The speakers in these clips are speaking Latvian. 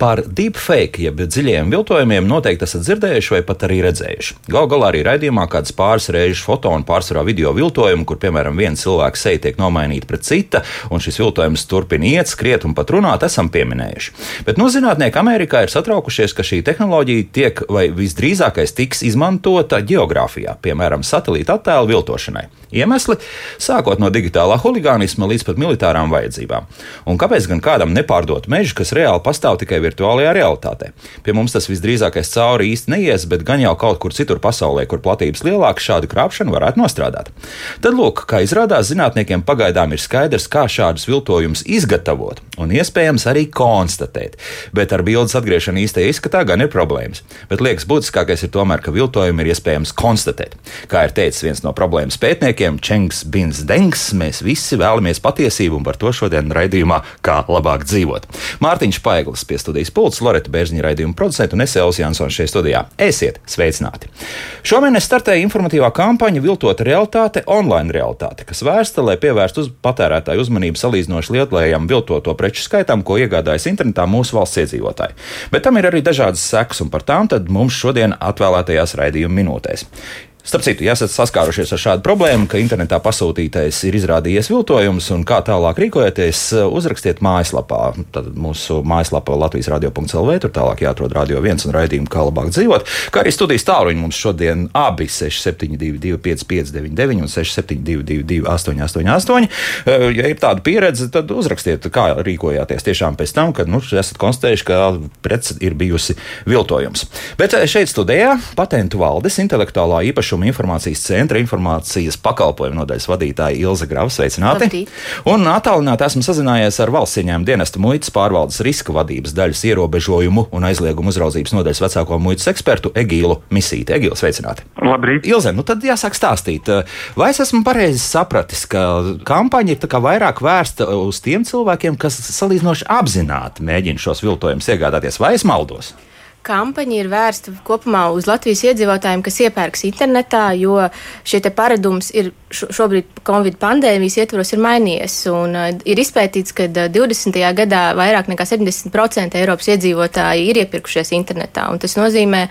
Par deepfake, jeb dziļiem viltojumiem, noteikti esat dzirdējuši vai pat arī redzējuši. Galu galā arī raidījumā kādas pāris reizes foto un pārsvarā video viltojumu, kur, piemēram, viens cilvēks seja tiek nomainīta pret cita, un šis viltojums turpina iet, skriet un pat runāt, esam pieminējuši. Bet no nu, zinātnieki Amerikā ir satraukušies, ka šī tehnoloģija tiek vai visdrīzākais tiks izmantota geogrāfijā, piemēram, satelīta attēlu viltošanai. Iemesli sākot no digitālā huligānisma līdz pat militārām vajadzībām. Un kāpēc gan kādam nepārdot mežu, kas reāli pastāv tikai virtuālajā realitātē? Pie mums tas visdrīzākais cauri īsti neies, bet gan jau kaut kur citur pasaulē, kur platības lielāka, šādu krāpšanu varētu nostrādāt. Tad, lūk, kā izrādās, zinātniekiem pagaidām ir skaidrs, kā šādus viltojumus izgatavot un iespējams arī konstatēt. Bet ar bildes atgriešanu īstajā izskatā gan ir problēmas. Bet liekas, būtiskākais ir tomēr, ka viltojumu ir iespējams konstatēt. Kā ir teicis viens no problēmas pētniekiem, pētniekiem Čengs Bins Dengs. Mēs visi vēlamies patiesību un par to šodien raidījumā, kā labāk dzīvot. Mārtiņš Paiglis pie studijas pults, Loreta Bērziņa raidījuma producenta un es Elvis Jansons šeit studijā. Esiet sveicināti! Šomēnes startēja informatīvā kampaņa Viltota realitāte, online realitāte, kas vērsta, lai pievērstu uz patērētāju uzmanību salīdzinoši lietlējam viltoto preču skaitam, ko iegādājas internetā mūsu valsts iedzīvotāji. Bet tam ir arī dažādas sekas, un par tām mums šodien atvēlētajās raidījuma minūtēs. Starp citu, ja esat saskārušies ar šādu problēmu, ka internetā pasūtītais ir izrādījies viltojums un kā tālāk rīkojaties, uzrakstiet mājaslapā. Tad mūsu mājaslapā Latvijas radio.clv. tur tālāk jāatrod radio viens un raidījumu, kā labāk dzīvot. Kā arī studijas tāluņi mums šodien abi 6722, 559, un 672, 888. Ja ir tāda pieredze, tad uzrakstiet, kā rīkojāties tiešām pēc tam, kad nu, esat konstatējuši, ka prece ir bijusi viltojums. Bet šeit studijā patentu valdes intelektuālā īpašuma īpašuma informācijas centra informācijas pakalpojumu nodaļas vadītāja Ilza Grava. Sveicināti! Labdīt. Un attālināti esmu sazinājies ar valsts ieņēmuma dienesta muitas pārvaldes riska vadības daļas ierobežojumu un aizliegumu uzraudzības nodaļas vecāko muitas ekspertu Egīlu Misīti. Egīlu, sveicināti! Labrīt! Ilze, nu tad jāsāk stāstīt. Vai es esmu pareizi sapratis, ka kampaņa ir vairāk vērsta uz tiem cilvēkiem, kas salīdzinoši apzināti mēģina šos viltojumus iegādāties, vai es maldos? Kampaņa ir vērsta kopumā uz Latvijas iedzīvotājiem, kas iepērks internetā, jo šie paradums ir šobrīd Covid pandēmijas ietvaros ir mainījies. Un, uh, ir izpētīts, ka 20. Uh, gadā vairāk nekā 70% Eiropas iedzīvotāji ir iepirkušies internetā. Tas nozīmē,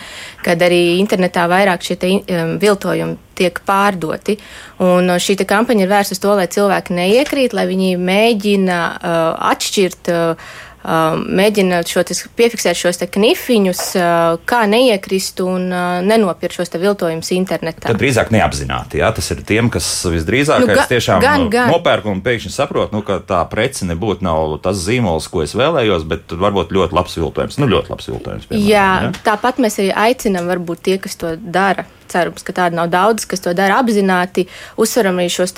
ka arī internetā vairāk šie te, um, viltojumi tiek pārdoti. Un uh, šī kampaņa ir vērsta uz to, lai cilvēki neiekrīt, lai viņi mēģina uh, atšķirt. Uh, Um, mēģināt šo piefiksēt šos knifiņus, uh, kā neiekrist un uh, nenopirkt šos viltojumus internetā. Tad drīzāk neapzināti. Jā? Tas ir tiem, kas visdrīzāk nu, ga, tiešām gan, gan. nopērk un pēkšņi saprot, nu, ka tā prece nebūtu nav tas zīmols, ko es vēlējos, bet varbūt ļoti labs viltojums. Nu, ļoti labs viltojums piemēram, jā, jā, tāpat mēs arī aicinām varbūt tie, kas to dara cerams, ka tādi nav daudz, kas to dara apzināti, uzsveram arī šos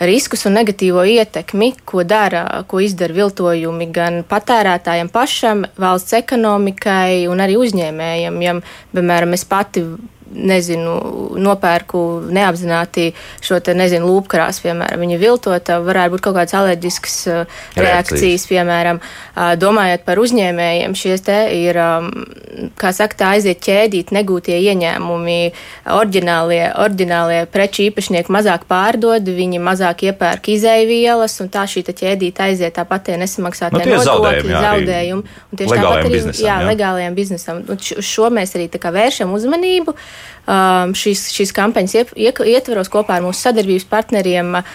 riskus un negatīvo ietekmi, ko dara, ko izdara viltojumi gan patērētājiem pašam, valsts ekonomikai un arī uzņēmējiem. Ja, piemēram, es pati nezinu, nopērku neapzināti šo te, nezinu, lūpkrāsu, piemēram, viņa viltota, varētu būt kaut kādas alerģiskas uh, reakcijas, piemēram, uh, domājot par uzņēmējiem, šies te ir, um, kā saka, tā aiziet ķēdīt negūtie ieņēmumi, orģinālie, orģinālie preču īpašnieki mazāk pārdod, viņi mazāk iepērk izēvielas, un tā šī ķēdīte aiziet tāpat tie nesamaksātie nu, nodokļi, zaudējumi. Un tieši tāpat arī biznesam, jā, jā. legālajiem biznesam. Un šo mēs arī tā kā vēršam uzmanību um, šīs, šīs kampaņas ietveros kopā ar mūsu sadarbības partneriem uh,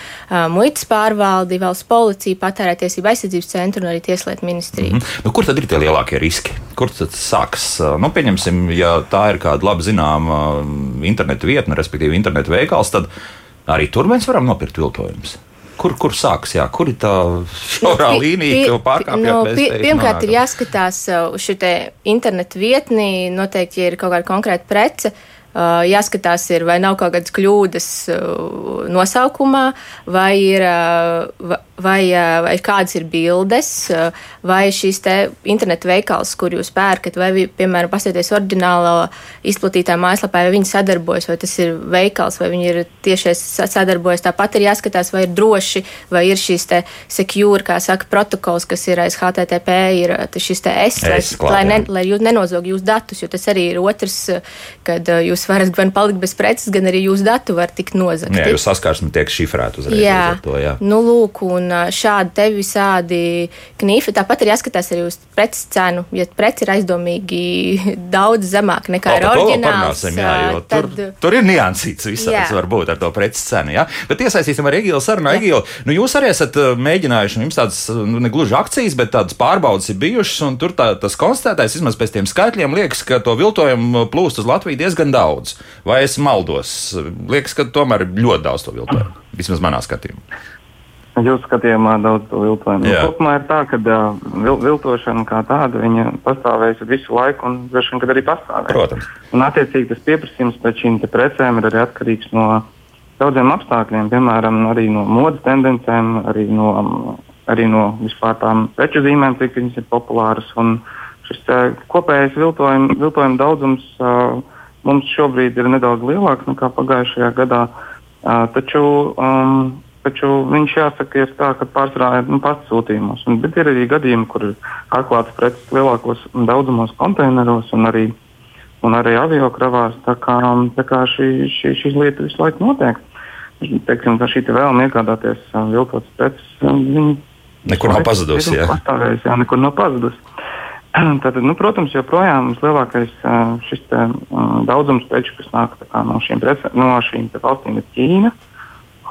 muitas pārvaldi, valsts policiju, patērētiesību aizsardzības centru un arī tieslietu ministriju. Mm -hmm. nu, kur tad ir tie lielākie riski? Kur tad sāks? Uh, nu, pieņemsim, ja tā ir kāda labi zināma um, internetu vietne, respektīvi internetu veikals, tad arī tur mēs varam nopirkt viltojumus kur, kur sāks, jā, kur ir tā šaurā līnija, ko pārkāpjat? Nu, pie, pirmkārt, ir jāskatās uh, uz šo internetu vietni, noteikti, ja ir kaut kāda konkrēta prece. Uh, jāskatās, ir, vai nav kaut kādas kļūdas nosaukumā, vai ir, vai, vai kādas ir bildes, vai šīs te internetu veikals, kur jūs pērkat, vai, piemēram, pasieties oriģinālo izplatītā mājaslapā, vai viņi sadarbojas, vai tas ir veikals, vai viņi ir tiešies sadarbojas. Tāpat ir jāskatās, vai ir droši, vai ir šīs te secure, kā saka, protokols, kas ir aiz HTTP, ir šis te S, lai, lai, ne, lai jūs nenozog jūs datus, jo tas arī ir otrs, kad jūs jūs varat gan palikt bez preces, gan arī jūsu datu var tikt nozagti. Jā, jūs saskarsme tiek šifrēta uzreiz. Jā, to, jā. Nu, lūk, un šādi te visādi knifi. Tāpat ir jāskatās arī uz preces cenu. Ja preci ir aizdomīgi daudz zemāk nekā ir oriģināls, jā, tad... tur, tur ir niansīts visāds varbūt ar to preces cenu. Jā? Bet iesaistīsim ar Egilu sarunu. Egilu, nu jūs arī esat mēģinājuši, nu, jums tādas nu, ne gluži akcijas, bet tādas pārbaudas ir bijušas, un tur tā, tas konstatētais, vismaz pēc tiem skaitļiem, liekas, ka to viltojumu plūst uz Latviju diezgan daudz. Vai es maldos? Liekas, ka tomēr ir ļoti daudz to viltojumu, vismaz manā skatījumā. Jūsu skatījumā daudz to viltojumu. Nu, kopumā ir tā, ka uh, vil, viltošana kā tāda pastāvējusi visu laiku un droši vien arī pastāvēs. Protams. Un attiecīgi tas pieprasījums pēc šīm precēm ir arī atkarīgs no daudziem apstākļiem, piemēram, arī no modes tendencēm, arī no, arī no vispār tām preču zīmēm, cik viņas ir populāras. Un šis uh, kopējais viltojuma, viltojuma daudzums uh, mums šobrīd ir nedaudz lielāks nekā pagājušajā gadā. Uh, taču um, Taču viņš jāsaka, ir tā, ka pārsvarā ir nu, pasūtījumos. Un, bet ir arī gadījumi, kur ir atklāts preces lielākos daudzumos konteineros un arī, un arī avio kravās. Tā kā, tā kā šī, šī, šīs lietas visu laiku notiek. Teiksim, tā šī te vēlme iegādāties viltotas preces, nekur nav pazudusi. Jā, jā, nekur nav pazudusi. Tātad, nu, protams, joprojām mums lielākais šis te, um, daudzums preču, kas nāk kā, no šīm, prece, no šīm valstīm, ir Ķīna,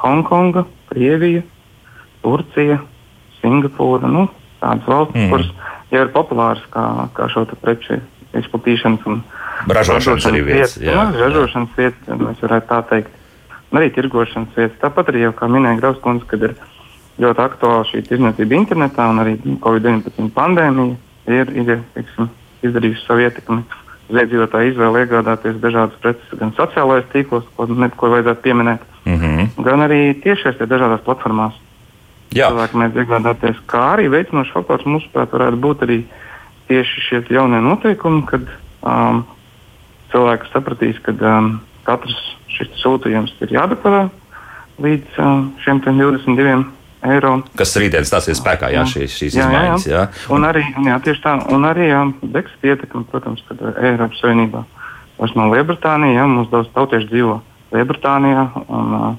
Hongkonga, Krievija, Turcija, Singapūra. Nu, tādas valstis, mm. kuras jau ir populāras kā, kā šo preču izplatīšanas un ražošanas vietas. Jā, nu, ražošanas vietas, mēs varētu tā teikt. Un arī tirgošanas vietas. Tāpat arī, jau, kā minēja Grauskundze, kad ir ļoti aktuāla šī tirdzniecība internetā un arī Covid-19 pandēmija ir, ir teiksim, izdarījusi savu ietekmi uz iedzīvotāju izvēli iegādāties dažādas preces gan sociālajos tīklos, ko, ne, ko vajadzētu pieminēt, mm -hmm. gan arī tiešais dažādās platformās. Cilvēki mēdz iegādāties, kā arī veicinošs faktors mūsuprāt varētu būt arī tieši šie jaunie noteikumi, kad um, cilvēki sapratīs, ka um, katrs šis sūtījums ir jādeklarē līdz um, šiem 22 eiro. Kas rītdien stāsies spēkā, jā, šīs, šīs jā, izmaiņas. Jā, jā. Un arī, jā, tieši tā, un arī jā, Brexit ietekme, protams, kad Eiropas Savienībā vairs no Lielbritānijas, jā, mums daudz tautiešu dzīvo Lielbritānijā. Un, uh,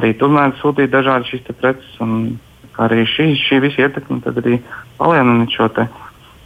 arī tur mēdz sūtīt dažādi šīs preces. Un, arī šī, šī visa ietekme arī palielina šo te,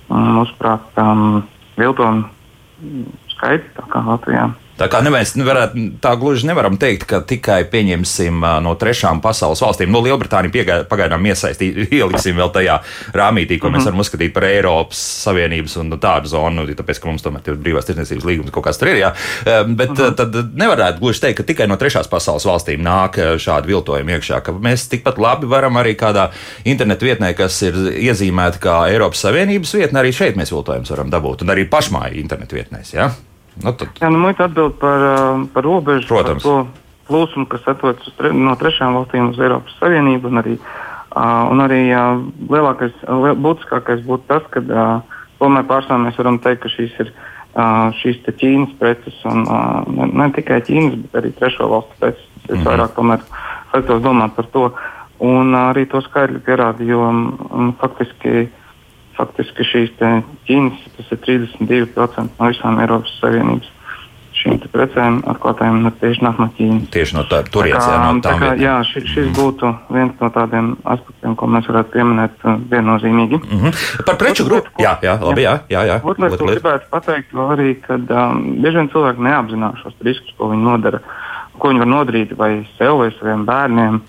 um, mūsuprāt, um, viltojumu skaitu Latvijā. Tā kā neviens nevarētu, tā gluži nevaram teikt, ka tikai pieņemsim no trešām pasaules valstīm, no Lielbritānijas pagaidām iesaistīt, ieliksim vēl tajā rāmītī, ko mēs mhm. varam uzskatīt par Eiropas Savienības un tādu zonu, tāpēc, ka mums tomēr ir brīvās tirdzniecības līgums kaut kas tur ir. Jā. Bet uh -huh. tad nevarētu gluži teikt, ka tikai no trešās pasaules valstīm nāk šādi viltojumi iekšā, ka mēs tikpat labi varam arī kādā internetu vietnē, kas ir iezīmēta kā Eiropas Savienības vietne, arī šeit mēs viltojumus varam dabūt un arī pašmāju internetu vietnēs. Jā? Nu, tad... Jā, nu, muita atbild par, par robežu, Protams. par to plūsmu, kas atrodas tre, no trešām valstīm uz Eiropas Savienību. Un arī, uh, un arī uh, lielākais, liel, būtiskākais būtu tas, ka uh, tomēr pārsvarā mēs varam teikt, ka šīs ir uh, šīs Ķīnas preces, un uh, ne, ne tikai Ķīnas, bet arī trešo valstu preces. Es mm -hmm. vairāk tomēr sektos domāt par to. Un uh, arī to skaidri pierāda, jo um, faktiski uh, faktiski šīs ķīnas, tas ir 32% no visām Eiropas Savienības šīm precēm atklātājiem nu, tieši nāk no Ķīnas. Tieši no tā, turienes, jā, no tā kā, jā, šis, šis mm. būtu viens no tādiem aspektiem, ko mēs varētu pieminēt uh, viennozīmīgi. Mm -hmm. Par preču grupu? Jā, jā, labi, jā, jā. jā. Otra lieta, ko gribētu pateikt, vēl arī, ka um, bieži vien cilvēki neapzinās šos riskus, ko viņi nodara, ko viņi var nodarīt vai sev vai saviem bērniem.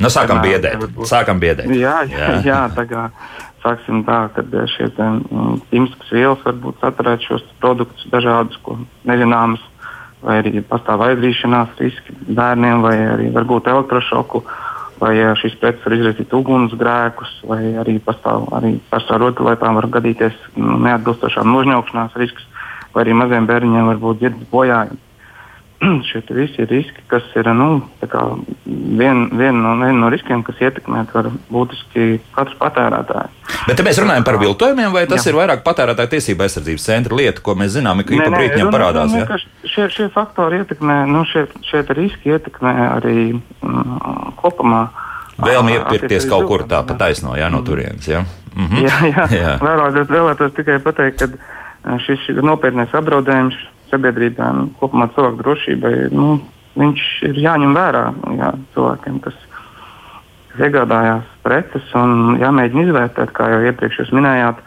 Nu, sākam biedēt. Sākam biedēt. Jā, jā, jā, jā tā kā sāksim tā, ka šie mm, ķīmiskas vielas varbūt saturēt šos produktus dažādus, ko nezināmas, vai arī pastāv aizrīšanās riski bērniem, vai arī varbūt elektrošoku, vai šīs preces var izraisīt ugunsgrēkus, vai arī pastāv arī pārsvarā rotaļlietām var gadīties mm, neatbilstošām nožņaukšanās risks, vai arī maziem bērniem var būt dzirdes bojājumi. šie visi riski, kas ir nu, viena vien no, vien no riskiem, kas ietekmē būtiski katru patērētāju. Bet te mēs runājam par viltojumiem, vai tas Jā. ir vairāk patērētāju tiesība aizsardzības centra lieta, ko mēs zinām, ka īpa brītņiem parādās? Ja? Šie, šie faktori ietekmē, nu, šie, šie riski ietekmē arī mm, kopumā. Vēlmi iepirkties kaut kur tā pa taisno, jā, no turienes. Jā, mm -hmm. jā, jā. jā. Vēlētos, vēlētos tikai pateikt, ka šis nopietnais apdraudējums sabiedrībai un kopumā cilvēku drošībai, nu, viņš ir jāņem vērā jā, cilvēkiem, kas, kas iegādājās preces un jāmēģina izvērtēt, kā jau iepriekš jūs minējāt,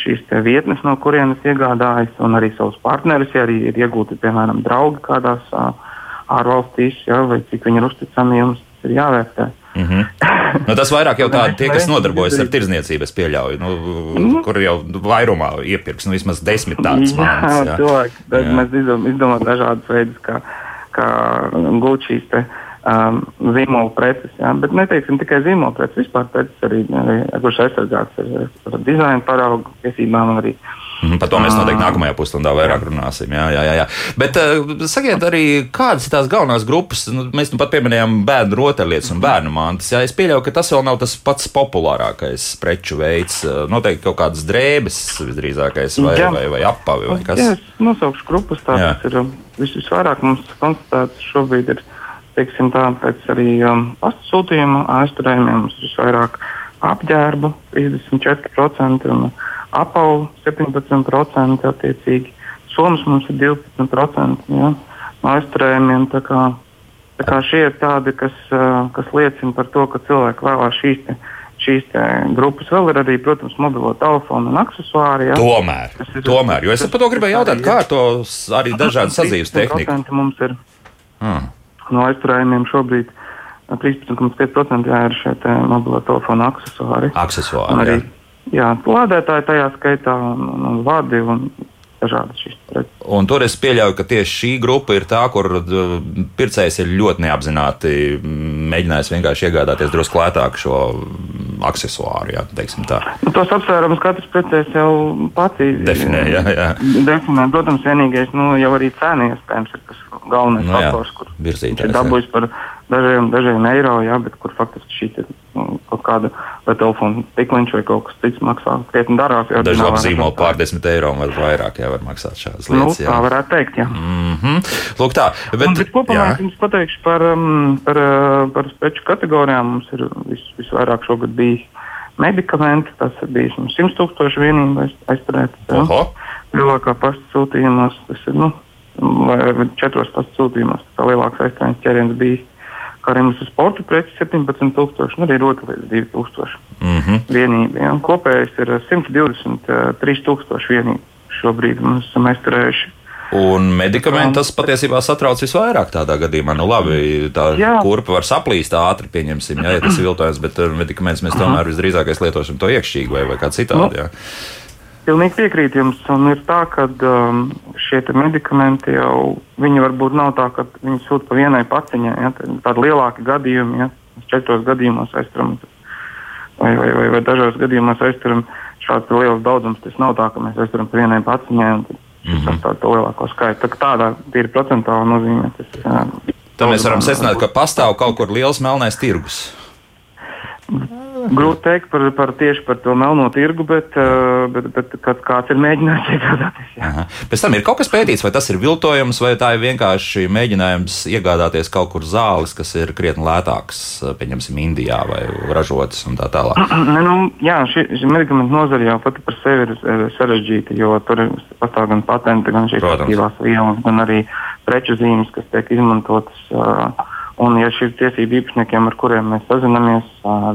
šīs vietnes, no kurienes iegādājas, un arī savus partnerus, ja arī ir iegūti, piemēram, draugi kādās ārvalstīs, ja, vai cik viņi ir uzticami, jums ir jāvērtē. Mm -hmm. nu, tas vairāk jau tādi, tie, kas nodarbojas ar tirdzniecību, es pieļauju, nu, mm. kur jau vairumā iepirks nu, vismaz desmit tādas monētas. Jā, cilvēki, jā. mēs izdomājam dažādas veidus, kā, kā gūt šīs te, um, zīmola preces. Jā. Bet neteiksim tikai zīmola preces, vispār preces arī, arī kurš aizsargāts ar, ar dizaina paraugu tiesībām arī. Mm, par to mēs noteikti nākamajā pusstundā vairāk runāsim. Jā, jā, jā. jā. Bet uh, sakiet arī, kādas ir tās galvenās grupas? Nu, mēs nu pat pieminējām bērnu rotaļlietas un bērnu mantas. Jā, es pieļauju, ka tas vēl nav tas pats populārākais preču veids. Noteikti kaut kādas drēbes visdrīzākais vai, jā. vai, vai apavi vai kas. Es nosaukšu grupas. Tādas ir um, vis, visvairāk mums konstatēts šobrīd ir, teiksim tā, pēc arī um, pastu sūtījuma aizturējumiem mums ir visvairāk apģērbu 34% un apavu 17% attiecīgi. Somas mums ir 12% ja, no aizturējumiem. Tā kā, tā kā šie ir tādi, kas, kas liecina par to, ka cilvēki vēlās šīs. Te, šīs grupas vēl ir arī, protams, mobilo telefonu un accessoāri. Ja? Tomēr, ir, tomēr, jo es par to gribēju jautāt, kā to arī dažādi sadzīves tehnika. Mums ir hmm. no aizturējumiem šobrīd 13,5% ir šie mobilo telefonu accessoāri. Accessoāri. Arī, jā jā, lādētāji tajā skaitā un, un, un vadi un dažādas šīs preces. Un tur es pieļauju, ka tieši šī grupa ir tā, kur uh, pircējs ir ļoti neapzināti mēģinājis vienkārši iegādāties drusku lētāk šo accessoāru, jā, teiksim tā. Nu, tos apsvērumus katrs precējs jau pats definē, jā, jā. Definē, protams, vienīgais, nu, jau arī cēni iespējams ir tas galvenais nu, faktors, kur viņš ir dabūjis par dažiem, dažiem eiro, jā, bet kur faktiski šī te, nu, kaut kāda telefona tikliņš vai kaut kas cits maksā krietni dārāk. Daži labi zīmoli pār 10 eiro vai vairāk, jā, var maksāt šādas nu, lietas. Nu, tā varētu teikt, jā. Mm -hmm. Lūk tā. Bet, Un, bet kopumā jā. es jums pateikšu par, um, par, uh, par preču kategorijām. Mums ir vis, visvairāk šogad bijis medikamenti, tas ir bijis 100 tūkstoši vienību aizturētas. Lielākā pasta sūtījumos tas ir, nu, četros pasta sūtījumos, tā lielākais aizturēšanas ķēriens bija mums ir sporta preces 17,000, nu arī rotaļlietas 2,000 mm -hmm. vienību. Ja? Kopējais ir 123,000 vienību. Šobrīd esam aizturējuši. Un medikamenti tas patiesībā satrauc visvairāk tādā gadījumā. Nu, labi, tā jā. kurpa var saplīst ātri, pieņemsim, jā, ja tas ir viltojums, bet medikaments mēs tomēr visdrīzākais lietosim to iekšķīgi vai, vai kā citādi. Jā. Pilnīgi piekrīt jums. Un ir tā, ka um, šie medikamenti jau varbūt nav tā, ka viņi sūta pa vienai paciņai. Ja, tādi lielāki gadījumi, ja četros gadījumos aizturam, vai, vai, vai, vai dažos gadījumos aizturam šāds liels daudzums. Tas nav tā, ka mēs aizturam pa vienai paciņai tas mm -hmm. tādu lielāko skaitu. Tā, tādā ir procentuāla nozīme. Tas, jā, Tā mēs varam secināt, ka pastāv kaut kur liels melnais tirgus. Grūti teikt par, par tieši par to melno tirgu, bet, uh, bet, bet kāds ir mēģinājis iegādāties. Pēc tam ir kaut kas pētīts, vai tas ir viltojums, vai tā ir vienkārši mēģinājums iegādāties kaut kur zāles, kas ir krietni lētākas, pieņemsim, Indijā vai ražotas un tā tālāk. nu, jā, šī, šī medikamentu nozara jau pati par sevi ir sarežģīta, jo tur pastāv gan patenti, gan šīs aktīvās vielas, gan arī preču zīmes, kas tiek izmantotas. Uh, Un, ja šiem tiesību īpašniekiem, ar kuriem mēs sazināmies,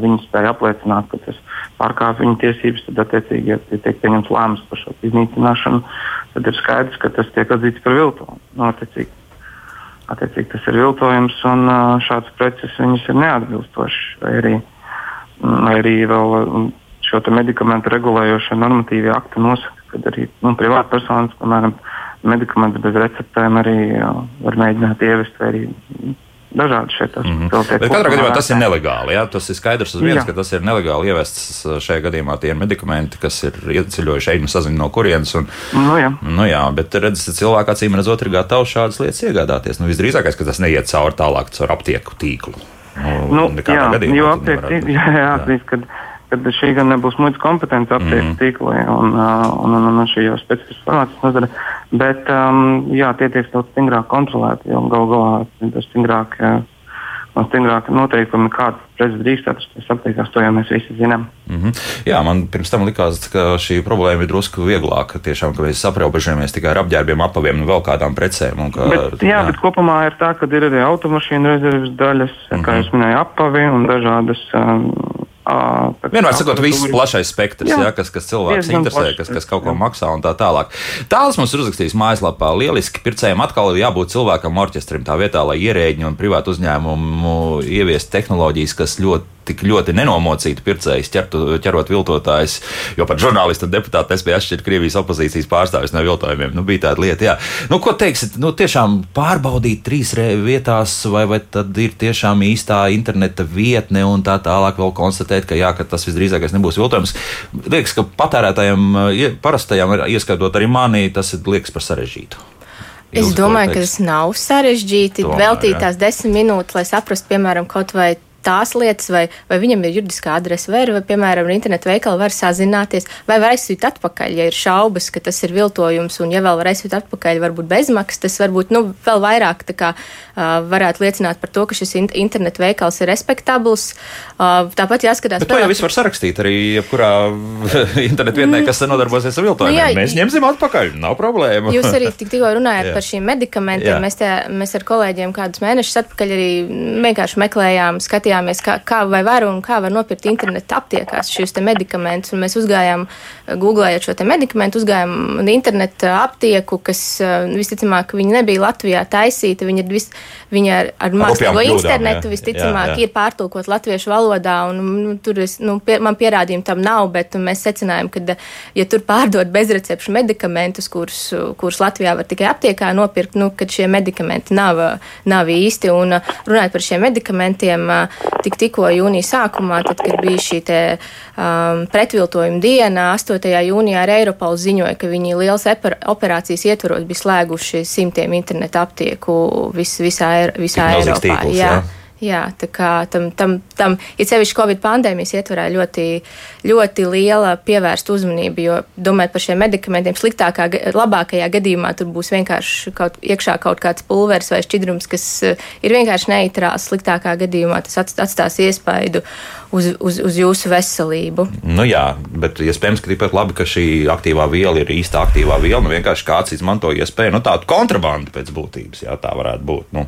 viņi spēja apliecināt, ka tas pārkāpj viņu tiesības, tad, attiecīgi, ja tiek pieņemts lēmums par šo iznīcināšanu, tad ir skaidrs, ka tas tiek atzīts par viltojumu. Nu, attiecīgi, attiecīgi, tas ir viltojums, un šāds preces ir neatbilstošs. Vai arī, vai arī vēl šo medikamentu regulējošie normatīvie akti nosaka, ka arī nu, privātpersonas, piemēram, medikamentus bez receptēm arī var mēģināt ievest vai arī dažādi šeit. Tas, mm -hmm. Bet katrā gadījumā tas ir nelegāli. Jā? Tas ir skaidrs uz viens, jā. ka tas ir nelegāli ievests šajā gadījumā tie medikamenti, kas ir ieceļojuši eņu saziņu no kurienes. Un, nu, jā. Nu, jā, bet redzat, cilvēki acīm redzot ir gatavi šādas lietas iegādāties. Nu, visdrīzākais, ka tas neiet cauri tālāk caur aptieku tīklu. Nu, nu, jā, gadījumā, jo aptieku tīklu, jā, jā, jā. Kad, kad šī gan nebūs muitas kompetence aptieku mm. tīklā un, un, un, un šī jau specifiskā farmācijas nozare, bet um, jā, tie tiek daudz stingrāk kontrolēti, jo gal galā tas stingrāk no stingrāka noteikuma, kādas preces drīkst atrasties aptiekās, to jau mēs visi zinām. Mm -hmm. Jā, man pirms tam likās, ka šī problēma ir drusku vieglāka. Tiešām, ka mēs aprobežojamies tikai ar apģērbiem, apaviem un vēl kādām precēm. Ka, bet, jā, jā, bet kopumā ir tā, ka ir arī automašīnu rezerves daļas, mm -hmm. kā jūs minējāt, apavi un dažādas. Um, Vienmēr sakot, viss plašais spektrs, jā, jā, kas, kas cilvēks interesē, kas, kas kaut ko maksā un tā tālāk. Tālāk mums ir uzrakstījis mājaslapā. Lieliski pircējiem atkal ir jābūt cilvēkam orķestrim tā vietā, lai ierēģi un privātu uzņēmumu ieviest tehnoloģijas, kas ļoti tik ļoti nenomocītu pircējus, ķertu, ķerot viltotājus, jo pat žurnālisti un deputāti nespēja atšķirt Krievijas opozīcijas pārstāvis no viltojumiem. Nu, bija tāda lieta, jā. Nu, ko teiksit, nu, tiešām pārbaudīt trīs vietās, vai, vai tad ir tiešām īstā interneta vietne un tā tālāk vēl konstatēt, ka, jā, ka tas visdrīzākais nebūs viltojums. Liekas, ka patērētājiem, parastajiem, ieskaitot arī mani, tas liekas par sarežģītu. Es domāju, ka tas nav sarežģīti. Tomēr, veltīt tās desmit minūtes, lai saprastu, piemēram, kaut vai tās lietas, vai, vai viņam ir juridiskā adrese, vai, vai piemēram, internetu veikalu var sazināties, vai var aizsūt atpakaļ, ja ir šaubas, ka tas ir viltojums, un ja vēl var aizsūt atpakaļ, varbūt bezmaksas, tas varbūt nu, vēl vairāk kā, uh, varētu liecināt par to, ka šis in internetu veikals ir respektabls. Uh, tāpat jāskatās. Bet to jau viss var sarakstīt arī jebkurā internetu vietnē, kas nodarbosies ar viltojumiem. Nu, jā, mēs ņemsim atpakaļ, nav problēma. Jūs arī tik, tikko runājāt par šīm medikamentiem. Mēs, te, mēs ar kolēģiem kādus mēnešus atpakaļ arī vienkārši meklējām, skatījām skatījāmies, kā, kā vai var un kā var nopirkt interneta aptiekās šīs medikamentus. Un mēs uzgājām, googlējot šo medikamentu, uzgājām interneta aptieku, kas visticamāk viņi nebija Latvijā taisīta. Viņi ir vis, Viņi ar, ar mākslīgo internetu jā, visticamāk jā, jā. ir pārtulkot latviešu valodā, un nu, tur es, nu, pie, man pierādījumu tam nav, bet mēs secinājām, ka, ja tur pārdod bezrecepšu medikamentus, kurus, kurus Latvijā var tikai aptiekā nopirkt, nu, kad šie medikamenti nav, nav īsti. Un runājot par šiem medikamentiem, tik, tikko jūnija sākumā, tad, kad bija šī te, um, pretviltojuma diena, 8. jūnijā ar Eiropalu ziņoja, ka viņi liels operācijas ietvaros bija slēguši simtiem internetu aptieku vis, visā visā Eiropā. Tīkls, jā. Jā. Jā, tā kā tam, tam, tam ir sevišķi Covid pandēmijas ietvarā ļoti, ļoti liela pievērsta uzmanība, jo domājot par šiem medikamentiem, sliktākā, labākajā gadījumā tur būs vienkārši kaut, iekšā kaut kāds pulveris vai šķidrums, kas eh, ir vienkārši neitrāls. Sliktākā gadījumā tas atstās iespaidu uz, uz, uz jūsu veselību. Nu jā, bet iespējams, ka tikpat labi, ka šī aktīvā viela ir īsta aktīvā viela. Nu, vienkārši kāds izmanto iespēju, nu tādu kontrabandu pēc būtības, jā, tā varētu būt. Nu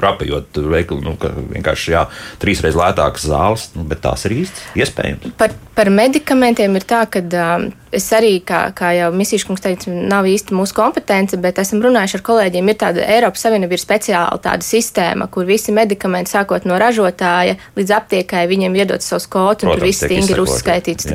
krapjot veikalu, nu, vienkārši jā, trīsreiz lētākas zāles, nu, bet tās ir īsti iespējams. Par, par medikamentiem ir tā, ka um, es arī, kā, kā jau Misīša kungs teica, nav īsti mūsu kompetence, bet esam runājuši ar kolēģiem. Ir tāda Eiropas Savienība ir speciāla tāda sistēma, kur visi medikamenti, sākot no ražotāja līdz aptiekai, viņiem iedod savus kodus, un tur viss stingri ir uzskaitīts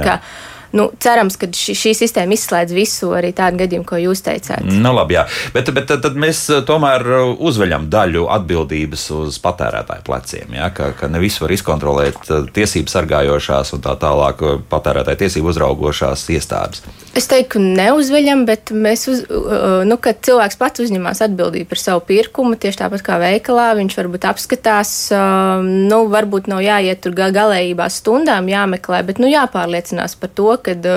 nu, cerams, ka šī, šī sistēma izslēdz visu arī tādu gadījumu, ko jūs teicāt. Nu, labi, jā. bet, bet tad, tad mēs eh, tomēr eh, uzveļam daļu atbildības uz patērētāju pleciem. Jā, ka, ka ne visu var izkontrolēt eh, tiesību sargājošās un tā tālāk patērētāju tiesību uzraugošās iestādes. Es teiktu, neuzveļam, bet mēs, uz, nu, kad cilvēks pats uzņemās atbildību par savu pirkumu, tieši tāpat kā veikalā, viņš varbūt apskatās, nu, varbūt nav jāiet tur galējībās stundām, jāmeklē, bet, nu, jāpārliecinās par to, kad,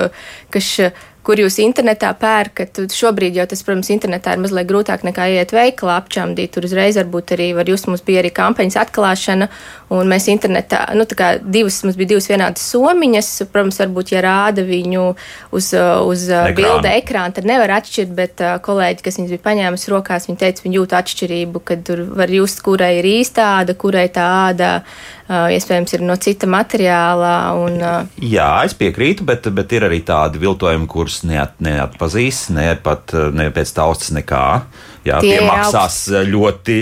ka š, kur jūs internetā pērkat. Šobrīd jau tas, protams, internetā ir mazliet grūtāk nekā iet veikalā apčamdīt. Tur uzreiz varbūt arī var just, mums bija arī kampaņas atklāšana, un mēs internetā, nu, tā kā divas, mums bija divas vienādas somiņas, protams, varbūt, ja rāda viņu uz, uz Ekrāna. bilde ekrāna, tad nevar atšķirt, bet kolēģi, kas viņas bija paņēmusi rokās, viņi teica, viņi jūt atšķirību, kad tur var just, kurai ir īsta āda, kurai tā āda iespējams ir no cita materiāla. Un, Jā, es piekrītu, bet, bet ir arī tādi viltojumi, kurus neat, neatpazīs, ne pat ne pēc taustas nekā. Jā, tie maksās augst... ļoti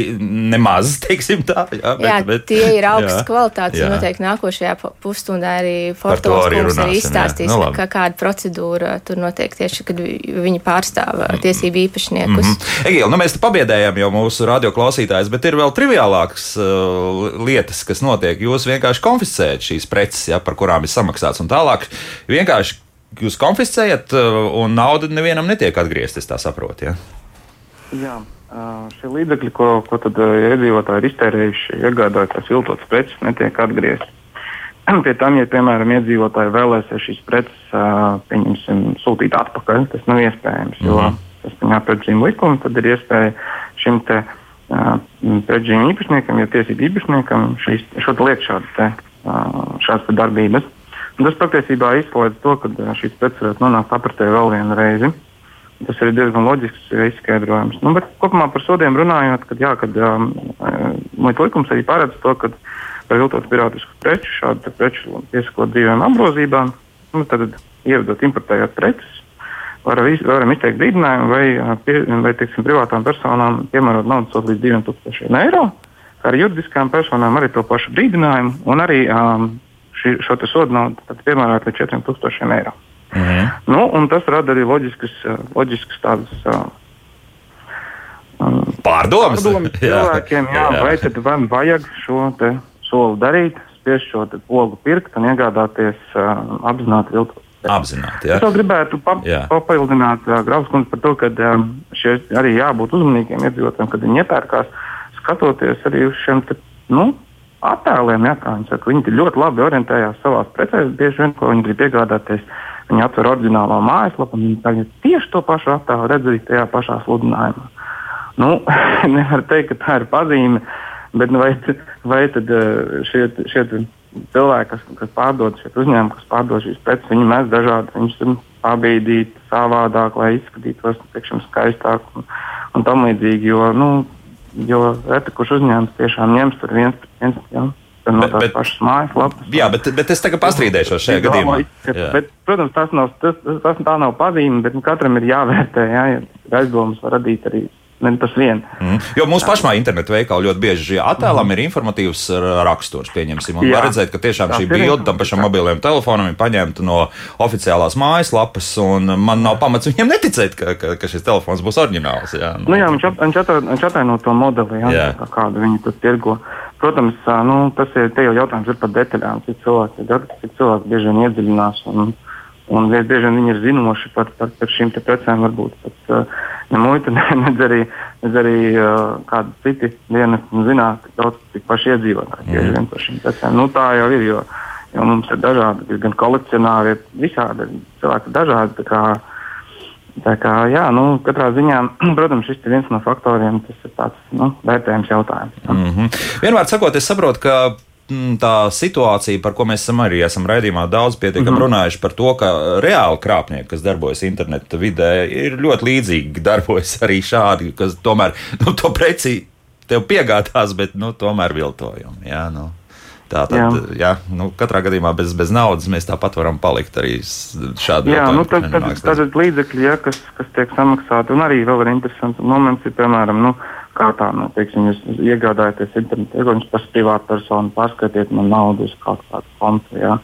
nemaz, teiksim tā. Jā, bet, jā bet, tie ir augstas kvalitātes. Jā. Noteikti nākošajā pusstundā arī Fortūnas kungs arī izstāstīs, nu, ka kāda procedūra tur notiek tieši, kad viņi pārstāv mm. tiesību īpašniekus. Mm -hmm. Egīla, nu mēs te pabiedējam jau mūsu radioklausītājus, bet ir vēl triviālākas uh, lietas, kas notiek. Jūs vienkārši konfiscējat šīs preces, ja, par kurām ir samaksāts un tālāk. Vienkārši jūs konfiscējat, un nauda nevienam netiek atgriezta, es tā saprotu. Ja? Jā. Šie līdzekļi, ko, ko tad iedzīvotāji ir iztērējuši, iegādājoties viltotas preces, netiek atgriezti. Pie tam, ja piemēram iedzīvotāji vēlēsies šīs preces sūtīt atpakaļ, tas nav iespējams. Jo mhm. saskaņā ar pēcīm likumu tad ir iespēja šim te preču īpašniekam, ja tiesību īpašniekam šīs, šo lietu šādas, te, šādas te darbības. Un tas patiesībā izslēdz to, ka šīs preces varētu nonākt apritē vēl vienu reizi. Tas ir diezgan loģisks izskaidrojums. Nu, kopumā par sodiem runājot, kad, jā, kad um, muitas likums arī paredz to, ka par viltotu pirātisku preču šādu preču piesakot dzīvēm apgrozībām, nu, tad ievedot importējot preces, varam, varam izteikt brīdinājumu vai, pie, vai teiksim, privātām personām piemērot naudas sodu līdz 2000 eiro. Ar juridiskām personām arī to pašu brīdinājumu un arī um, šī, šo sodu naudu piemērot līdz 4000 eiro. Mhm. Nu, tas rada arī loģiskas, loģiskas tādas. Um, pārdomas, pārdomas cilvēkiem, jā, jā. vai tad vai vajag šo soli darīt, spiež šo pogu pirkt un iegādāties uh, apzināti viltot. Apzināti, jā. Es vēl gribētu pa, papildināt uh, Grāvas kundzi par to, ka um, šie arī jābūt uzmanīgiem iedzīvotājiem, kad viņi iepērkās, skatoties arī uz šiem te, nu, attēliem, jā, viņi saka. Viņi ļoti labi orientējās savās precēs, bieži vien, ko viņi grib iegādāties. Viņi atver oriģinālo mājaslapu un viņi tagad tieši to pašu attēlu redzēja tajā pašā sludinājumā. Nu, nevar teikt, ka tā ir pazīme, bet nu, vai, vai tad eh, šie, šie cilvēki, kas, kas pārdod šie uzņēmumi, kas pārdod šīs preces, viņi mēs dažādi, viņus tur pabīdīt savādāk, lai izskatītos teikšam, skaistāk un, un tam līdzīgi. Jo, nu, jo reti kurš uzņēmums tiešām ņems tur viens pret viens. Ja? No bet, bet, pašas mājaslapas. Jā, bet, bet es tagad pastrīdēšos šajā gadījumā. Bet, protams, tas, nav, tas, tas tā nav pazīme, bet nu, katram ir jāvērtē. Jā, ja aizdomas var radīt arī Ne tas vien. Mm. Jo mūsu pašā interneta veikalā ļoti bieži attēlam mm. ir informatīvs raksturs. Pieņemsim, un var redzēt, ka tiešām šī bilde tam pašam mobilajam telefonam ir paņemta no oficiālās mājaslapas, un man nav pamats viņiem neticēt, ka, ka, ka šis telefons būs oriģināls. Jā, nu. Nu, jā viņš ataino to modeli, jā, jā. Kā, kādu viņi tur tirgo. Protams, nu, tas ir jau jautājums ir par detaļām, cik cilvēki, cik cilvēki bieži vien iedziļinās. Un, Un bieži vien viņi ir zinoši par, par, par šīm precēm, varbūt pat uh, ne muita, ne, ne arī, ne arī uh, kādi citi dienesti zināt, daudz cik paši iedzīvotāji bieži vien par šīm precēm. Nu, tā jau ir, jo, jo mums ir dažādi, ir gan kolekcionāri, visādi cilvēki dažādi. Tā kā, jā, nu, katrā ziņā, protams, šis ir viens no faktoriem, tas ir tāds nu, vērtējums jautājums. Mm -hmm. Vienmēr sakot, es saprotu, ka Mm, tā situācija, par ko mēs esam arī esam raidījumā daudz pietiekami mm -hmm. runājuši, par to, ka reāli krāpnieki, kas darbojas interneta vidē, ir ļoti līdzīgi darbojas arī šādi, kas tomēr nu, to preci tev piegādās, bet nu, tomēr viltojumi. Jā, nu. Tā tad, jā. Jā, nu, katrā gadījumā bez, bez naudas mēs tāpat varam palikt arī šādi. Jā, nu, tad, tad, tad, tad līdzekļi, ja, kas, kas tiek samaksāti, un arī vēl ir interesants moments, ir, piemēram, nu, kā tā, nu, teiksim, jūs iegādājaties internetu ieguldījumus, tas privātpersonu pārskatiet man naudu uz kaut kādu kontu. Jā.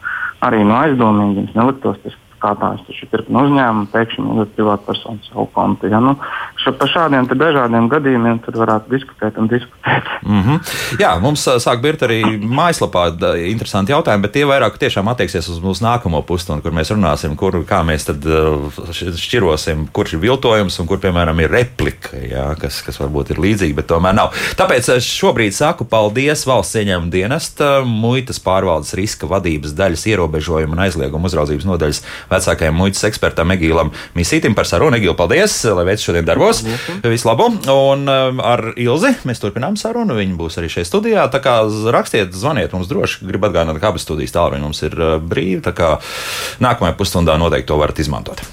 Arī no aizdomīgi jums neliktos tas kā tās taču pirkt no uzņēmuma, pēkšņi ielikt privātu personu savu kontu. Ja? Nu, šo, par šādiem dažādiem gadījumiem varētu diskutēt un diskutēt. Mm -hmm. Jā, mums sāk birt arī mājaslapā interesanti jautājumi, bet tie vairāk tiešām attieksies uz mūsu nākamo pusstundu, kur mēs runāsim, kur, kā mēs tad šķirosim, kurš ir viltojums un kur, piemēram, ir replika, jā, kas, kas varbūt ir līdzīga, bet tomēr nav. Tāpēc šobrīd saku paldies valsts ieņēmuma dienesta, muitas pārvaldes riska vadības daļas ierobežojuma un aizlieguma uzraudzības nodaļas vecākajam muitas ekspertam Egīlam Misītim par sarunu. Egīla, paldies, lai veids šodien darbos. Visu labu! Un um, ar Ilzi mēs turpinām sarunu. Viņa būs arī šeit studijā. Tā kā rakstiet, zvaniet mums droši. Gribu atgādināt, ka abas studijas tālruņi mums ir uh, brīvi. Tā kā nākamajā pusstundā noteikti to varat izmantot.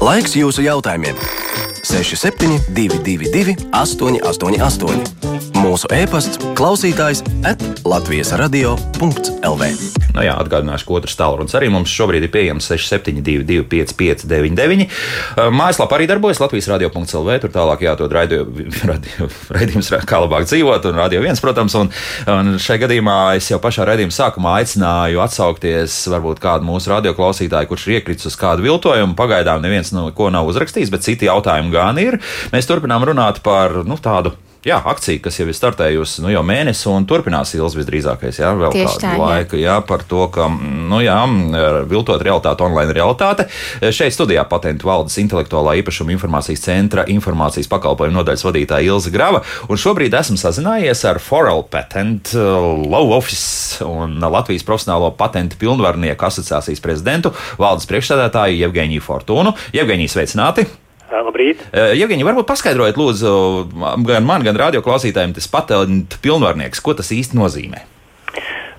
Laiks jūsu jautājumiem! 6722, 888, mūsu e-pasts, klausītājs at Latvijas radio.lv. Nu jā, atgādināšu, ka otrs tālrunis arī mums šobrīd ir pieejams 6722, 559, mājaslapā arī darbojas Latvijas radio.lv. Tur tālāk radio, radio, raidījums, kā labāk dzīvot, un radio viens, protams. Un, un šai gadījumā es jau pašā raidījuma sākumā aicināju atsaukties varbūt kādu mūsu radioklausītāju, kurš ir iekritis uz kādu viltojumu. Pagaidām neviens no ko nav uzrakstījis, bet citi jautājumi gan ir. Mēs turpinām runāt par nu, tādu jā, akcija, kas jau ir startējusi nu, jau mēnesi un turpinās ilgs visdrīzākais, jā, vēl Tieši kādu tā, laiku, jā. jā, par to, ka, nu, jā, viltot realitāte, online realitāte. Šeit studijā patentu valdes intelektuālā īpašuma informācijas centra informācijas pakalpojumu nodaļas vadītāja Ilza Grava, un šobrīd esmu sazinājies ar Forel Patent Law Office un Latvijas profesionālo patentu pilnvarnieku asociācijas prezidentu valdes priekšsēdētāju Jevgeņiju Fortūnu. Jevgeņiju sveicināti! Labrīt! Jevgeņi, varbūt paskaidrojiet, lūdzu, gan man, gan radioklausītājiem, tas patentu pilnvarnieks, ko tas īsti nozīmē?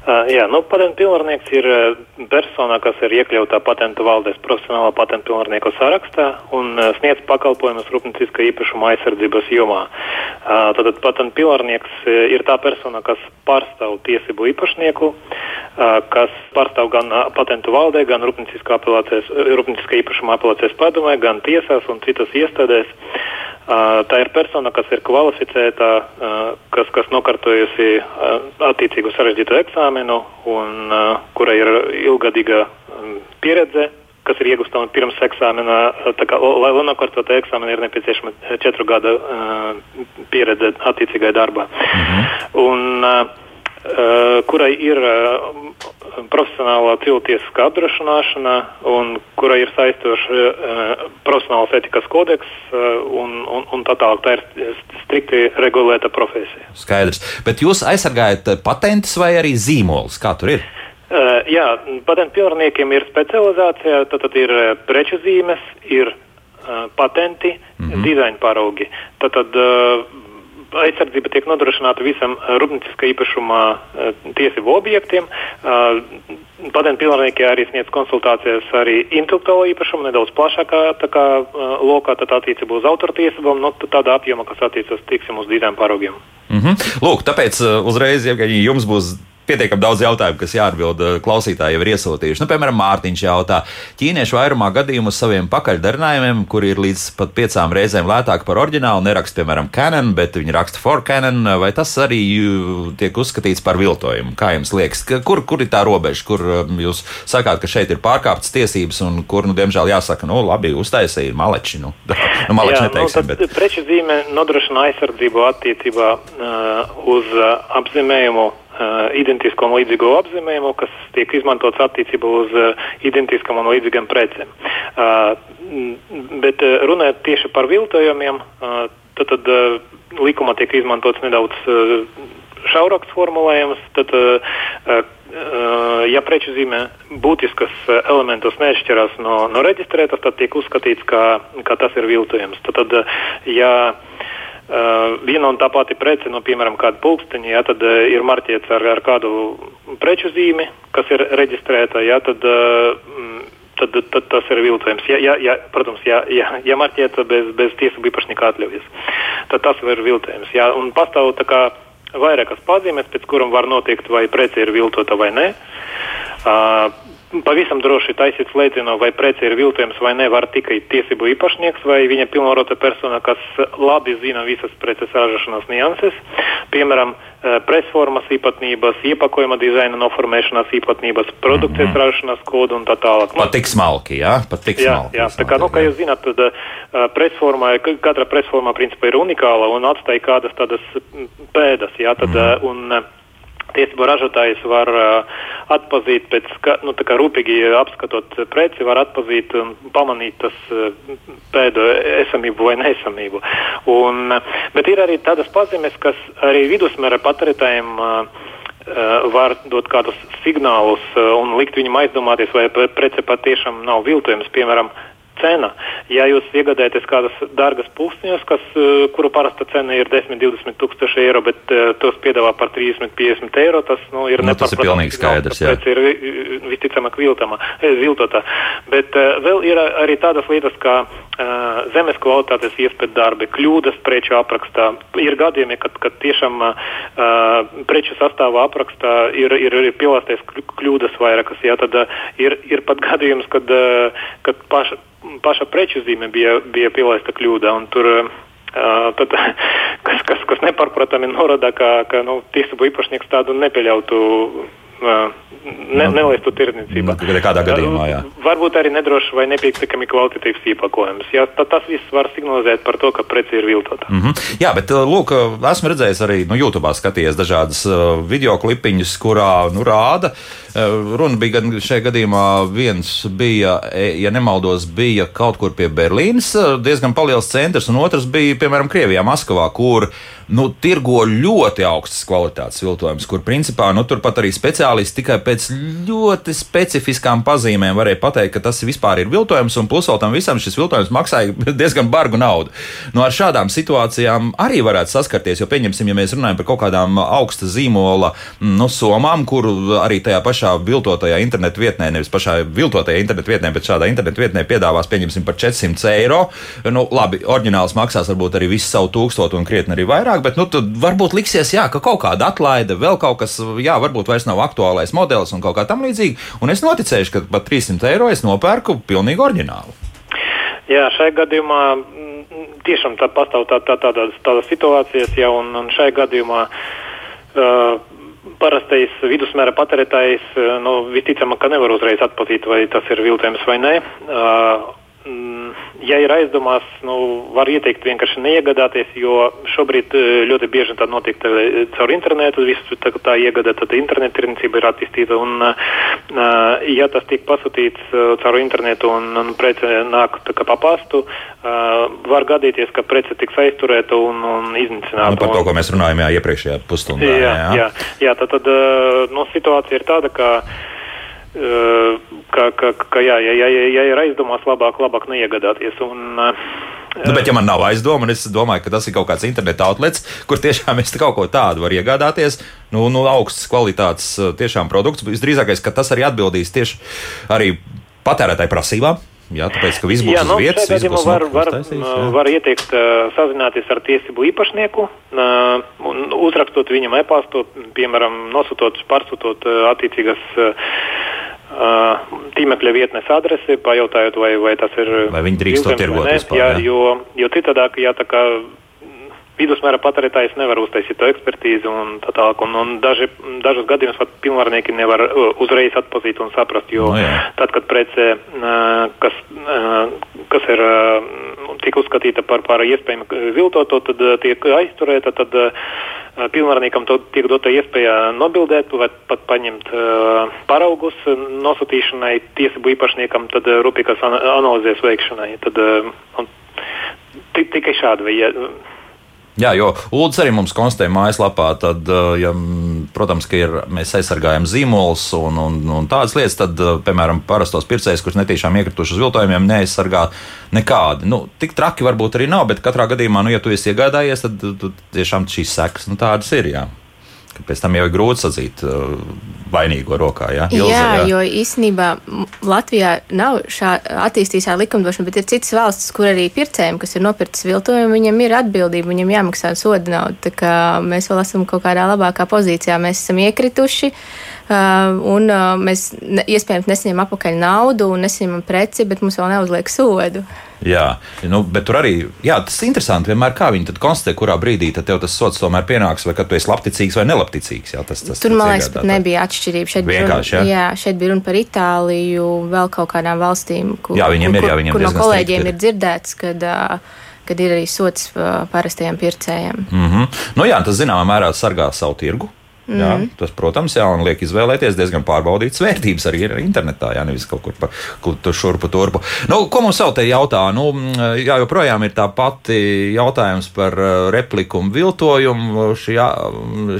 Uh, jā, nu, patentu pilnvarnieks ir uh, persona, kas ir iekļautā patentu valdēs profesionālā patentu pilnvarnieku sarakstā un uh, sniedz pakalpojumus rūpnieciskā īpašuma aizsardzības jomā. Tātad patentu pilnvarnieks ir tā persona, kas pārstāv tiesību īpašnieku, kas pārstāv gan patentu valdē, gan rūpnieciskā īpašuma apelācijas padomē, gan tiesās un citas iestādēs. Tā ir persona, kas ir kvalificēta, kas, kas nokārtojusi attiecīgu sarežģītu eksāmenu un kura ir ilgadīga pieredze, kas ir iegūstama pirms eksāmena. Kā, lai nokārtotu eksāmenu, ir nepieciešama četru gadu pieredze attiecīgai darbā. Mhm. Un, kurai ir uh, profesionālā cilvēciska apdrošināšana un kurai ir saistoša uh, profesionālās etikas kodeks un, un, un tā tālāk. Tā ir strikti regulēta profesija. Skaidrs. Bet jūs aizsargājat patentus vai arī zīmolus? Kā tur ir? Jā, patentu pilnvarniekiem ir specializācija, tad, ir preču zīmes, ir patenti, mm -hmm. dizaina paraugi. Tad, tad aizsardzība tiek nodrošināta visam eh, rūpnieciskā īpašuma eh, tiesību objektiem. Eh, patentu pilnvarnieki arī sniedz konsultācijas arī intelektuālo īpašumu nedaudz plašākā kā, lokā, tad attiecībā uz autortiesībām, no nu, tādā apjomā, kas attiecas, tiksim, uz dizaina paraugiem. Mm -hmm. Lūk, tāpēc uzreiz, ja jums būs pietiekami daudz jautājumu, kas jāatbild eh, klausītāji jau ir iesūtījuši. Nu, piemēram, Mārtiņš jautā, ķīnieši vairumā gadījumu uz saviem pakaļdarinājumiem, kuri ir līdz pat piecām reizēm lētāki par oriģinālu, neraksta, piemēram, Canon, bet viņi raksta for Canon, vai tas arī uh, tiek uzskatīts par viltojumu? Kā jums liekas, kur, kur ir tā robeža, kur um, jūs sakāt, ka šeit ir pārkāptas tiesības un kur, nu, diemžēl jāsaka, nu, labi, uztaisīja maleči, nu, nu maleči Jā, neteiksim, nu, bet. Preču zīme nodrošina aizsardzību attiecībā uh, uz uh, apzīmējumu Uh, identisko un līdzīgo apzīmējumu, kas tiek izmantots attiecībā uz uh, identiskam un līdzīgam precēm. Uh, bet runājot tieši par viltojumiem, tad, tad likumā tiek izmantots nedaudz šaurāks formulējums. Tad, ja preču zīmē būtiskas elementus neatšķirās no, no reģistrētas, tad tiek uzskatīts, ka, ka tas ir viltojums. Tad, tad, ja Uh, viena un tā pati prece, nu, piemēram, kāda pulksteņa, ja, tad uh, ir marķēts ar, ar kādu preču zīmi, kas ir reģistrēta, ja, tad, uh, tad, tad tas ir viltojums. Ja, ja, ja, protams, ja, ja, ja marķēta bez, bez tiesību īpašnieka atļaujas, tad tas ir viltojums. Ja, un pastāv tā kā vairākas pazīmes, pēc kurām var noteikt, vai prece ir viltota vai nē. Uh, pavisam droši taisīt slēdzienu, vai prece ir viltojums vai ne, var tikai tiesību īpašnieks vai viņa pilnvarota persona, kas labi zina visas preces ražošanas nianses, piemēram, eh, presformas īpatnības, iepakojuma dizaina noformēšanas īpatnības, produkcijas mm -hmm. ražošanas kodu un tā tālāk. Pat tik smalki, jā? Pat tik jā, smalki. Jā, tā kā, nu, kā jūs zināt, tad uh, presforma, katra presforma principā ir unikāla un atstāja kādas tādas pēdas, jā, tad, mm -hmm. un, uh, Tiesību ražotājs var uh, atpazīt pēc, ka, nu, tā kā rūpīgi apskatot preci, var atpazīt un pamanīt tas uh, pēdu esamību vai neesamību. Un, uh, bet ir arī tādas pazīmes, kas arī vidusmēra patērētājiem uh, var dot kādus signālus un likt viņam aizdomāties, vai prece patiešām nav viltojums. Piemēram, cena. Ja jūs iegādājaties kādas dārgas pulsniņas, kas, eh, kuru parasta cena ir 10-20 tūkstoši eiro, bet uh, tos piedāvā par 30-50 eiro, tas nu, ir nu, tas ir pilnīgi skaidrs. Tas ir visticamāk viltama, viltotā. Bet vēl ir arī tādas lietas, kā zemes kvalitātes iespēja darbi, kļūdas preču aprakstā. Ir gadījumi, kad, kad tiešām uh, preču sastāvā aprakstā ir, ir, ir pielāsties kļūdas vairākas. Jā, tad uh, ir, ir pat gadījums, kad, uh, kad paša paša preču zīme bija, bija pielaista kļūda. Tur, uh, tad, kas, kas, kas nepārprotami norāda, ka, ka nu, tiesību īpašnieks tādu nepieļautu. Ne, nu, nelaistu tirdzniecībā. Nu, kādā gadījumā, jā. Varbūt arī nedrošs vai nepietiekami kvalitatīvs īpakojums. Jā, tas viss var signalizēt par to, ka preci ir viltota. Mm -hmm. Jā, bet lūk, esmu redzējis arī nu, YouTube skatījies dažādas uh, video klipiņas, kurā nu, rāda Runa bija gan šajā gadījumā, viens bija, ja nemaldos, bija kaut kur pie Berlīnas, diezgan liels centrs, un otrs bija, piemēram, Krievijā, Maskavā, kur nu, tirgo ļoti augstas kvalitātes viltojumus, kur principā nu, turpat arī speciālisti tikai pēc ļoti specifiskām pazīmēm varēja pateikt, ka tas vispār ir viltojums, un plus vēl tam visam šis viltojums maksāja diezgan bargu naudu. Nu, ar šādām situācijām arī varētu saskarties, jo, pieņemsim, ja mēs runājam par kaut kādām augsta zīmola nu, somām, kur arī tajā pašā viltotajā internetu vietnē, nevis pašā viltotajā internetu vietnē, bet šādā internetu vietnē piedāvās, pieņemsim, par 400 eiro. Nu, labi, oriģināls maksās varbūt arī visu savu tūkstotu un krietni arī vairāk vairāk, bet nu, varbūt liksies, jā, ka kaut kāda atlaide, vēl kaut kas, jā, varbūt vairs nav aktuālais modelis un kaut kā tam līdzīga. Un es noticēšu, ka par 300 eiro es nopērku pilnīgi oriģinālu. Jā, šajā gadījumā mm, tiešām tā pastāv tā, tā, tādas, tādas situācijas, ja, un, un šajā gadījumā uh, parastais vidusmēra patērētājs nu, visticamāk, ka nevar uzreiz atpazīt, vai tas ir viltojums vai nē. Uh, ja ir aizdomās, nu, var ieteikt vienkārši neiegādāties, jo šobrīd eh, ļoti bieži tā notiek tā, eh, caur internetu. Visu tā, tā iegādā, tad interneta tirdzniecība ir attīstīta. Un, uh, ja tas tiek pasūtīts caur internetu un, un prece nāk kā pa pastu, uh, var gadīties, ka prece tiks aizturēta un, un iznīcināta. Nu, par to, ko mēs runājām jā, iepriekšējā pusstundā. Jā, jā. jā. jā tad, tad nu, situācija ir tāda, ka ka, ka, ka jā, ja, ja, ja ir aizdomās, labāk, labāk neiegādāties. Un, Nu, bet, ja man nav aizdomu, un es domāju, ka tas ir kaut kāds interneta outlets, kur tiešām es kaut ko tādu varu iegādāties, nu, nu augstas kvalitātes tiešām produkts, visdrīzākais, ka tas arī atbildīs tieši arī patērētāju prasībām. Jā, tāpēc, ka viss būs jā, nu, uz vietas. Būs var, var, taisīs, var ieteikt uh, sazināties ar tiesību īpašnieku, uh, uzrakstot viņam e-pastu, piemēram, nosūtot, pārsūtot uh, attiecīgas uh, tīmekļa vietnes adresi, pajautājot, vai, vai tas ir. Vai viņi drīkst to tirgot vispār? Jā, jā, jo, jo citādāk, ja tā kā vidusmēra patērētājs nevar uztaisīt to ekspertīzi un tā tālāk. Un, un daži, dažos gadījumos pat pilnvarnieki nevar uzreiz atpazīt un saprast, jo no, jā. tad, kad prece, kas, kas ir tik uzskatīta par, par iespējamu viltoto, tad tiek aizturēta, tad pilnvarniekam tiek dota iespēja nobildēt vai pat paņemt paraugus nosūtīšanai tiesību īpašniekam, tad rūpīgās analīzes veikšanai. Tad, tikai šādi. Vai, Jā, jo Lūdzu arī mums konstatēja mājaslapā, tad, ja, protams, ka ir, mēs aizsargājam zīmolus un, un, un tādas lietas, tad, piemēram, parastos pircējus, kurus netīšām iekrituši uz viltojumiem, neaizsargā nekādi. Nu, tik traki varbūt arī nav, bet katrā gadījumā, nu, ja tu esi iegādājies, tad tu, tiešām šīs sekas nu, tādas ir. Jā ka pēc tam jau ir grūti sadzīt uh, vainīgo rokā. Ja? Ilze, jā, jā, jo īstenībā Latvijā nav attīstītā likumdošana, bet ir citas valstis, kur arī pircējiem, kas ir nopircis viltojumu, viņam ir atbildība, viņam jāmaksā soda nauda. Mēs vēl esam kaut kādā labākā pozīcijā, mēs esam iekrituši. Uh, un uh, mēs ne, iespējams nesaņemam atpakaļ naudu un nesaņemam preci, bet mums vēl neuzliek sodu. Jā, nu, bet tur arī jā, tas ir interesanti. Vienmēr kā viņi konstatē, kurā brīdī tev tas sots tomēr pienāks, vai ka tu esi labticīgs vai nelabticīgs. Jā, tas, tas, tur, man liekas, pat nebija atšķirība. Šeit bija, runa, jā? Jā, šeit bija runa par Itāliju, vēl kaut kādām valstīm, kur, jā, viņiem ir, jā, viņiem kur no kolēģiem ir dzirdēts, kad, kad ir arī sots parastajiem pircējiem. Mm -hmm. nu, jā, tas zināmā mērā sargā savu tirgu. Mm. Jā, mhm. tas, protams, jā, un liek izvēlēties diezgan pārbaudītas vērtības arī internetā, jā, nevis kaut kur pa kur šurpu turpu. Nu, ko mums vēl te jautā? Nu, jā, joprojām ir tā pati jautājums par uh, repliku un viltojumu. Šī, jā,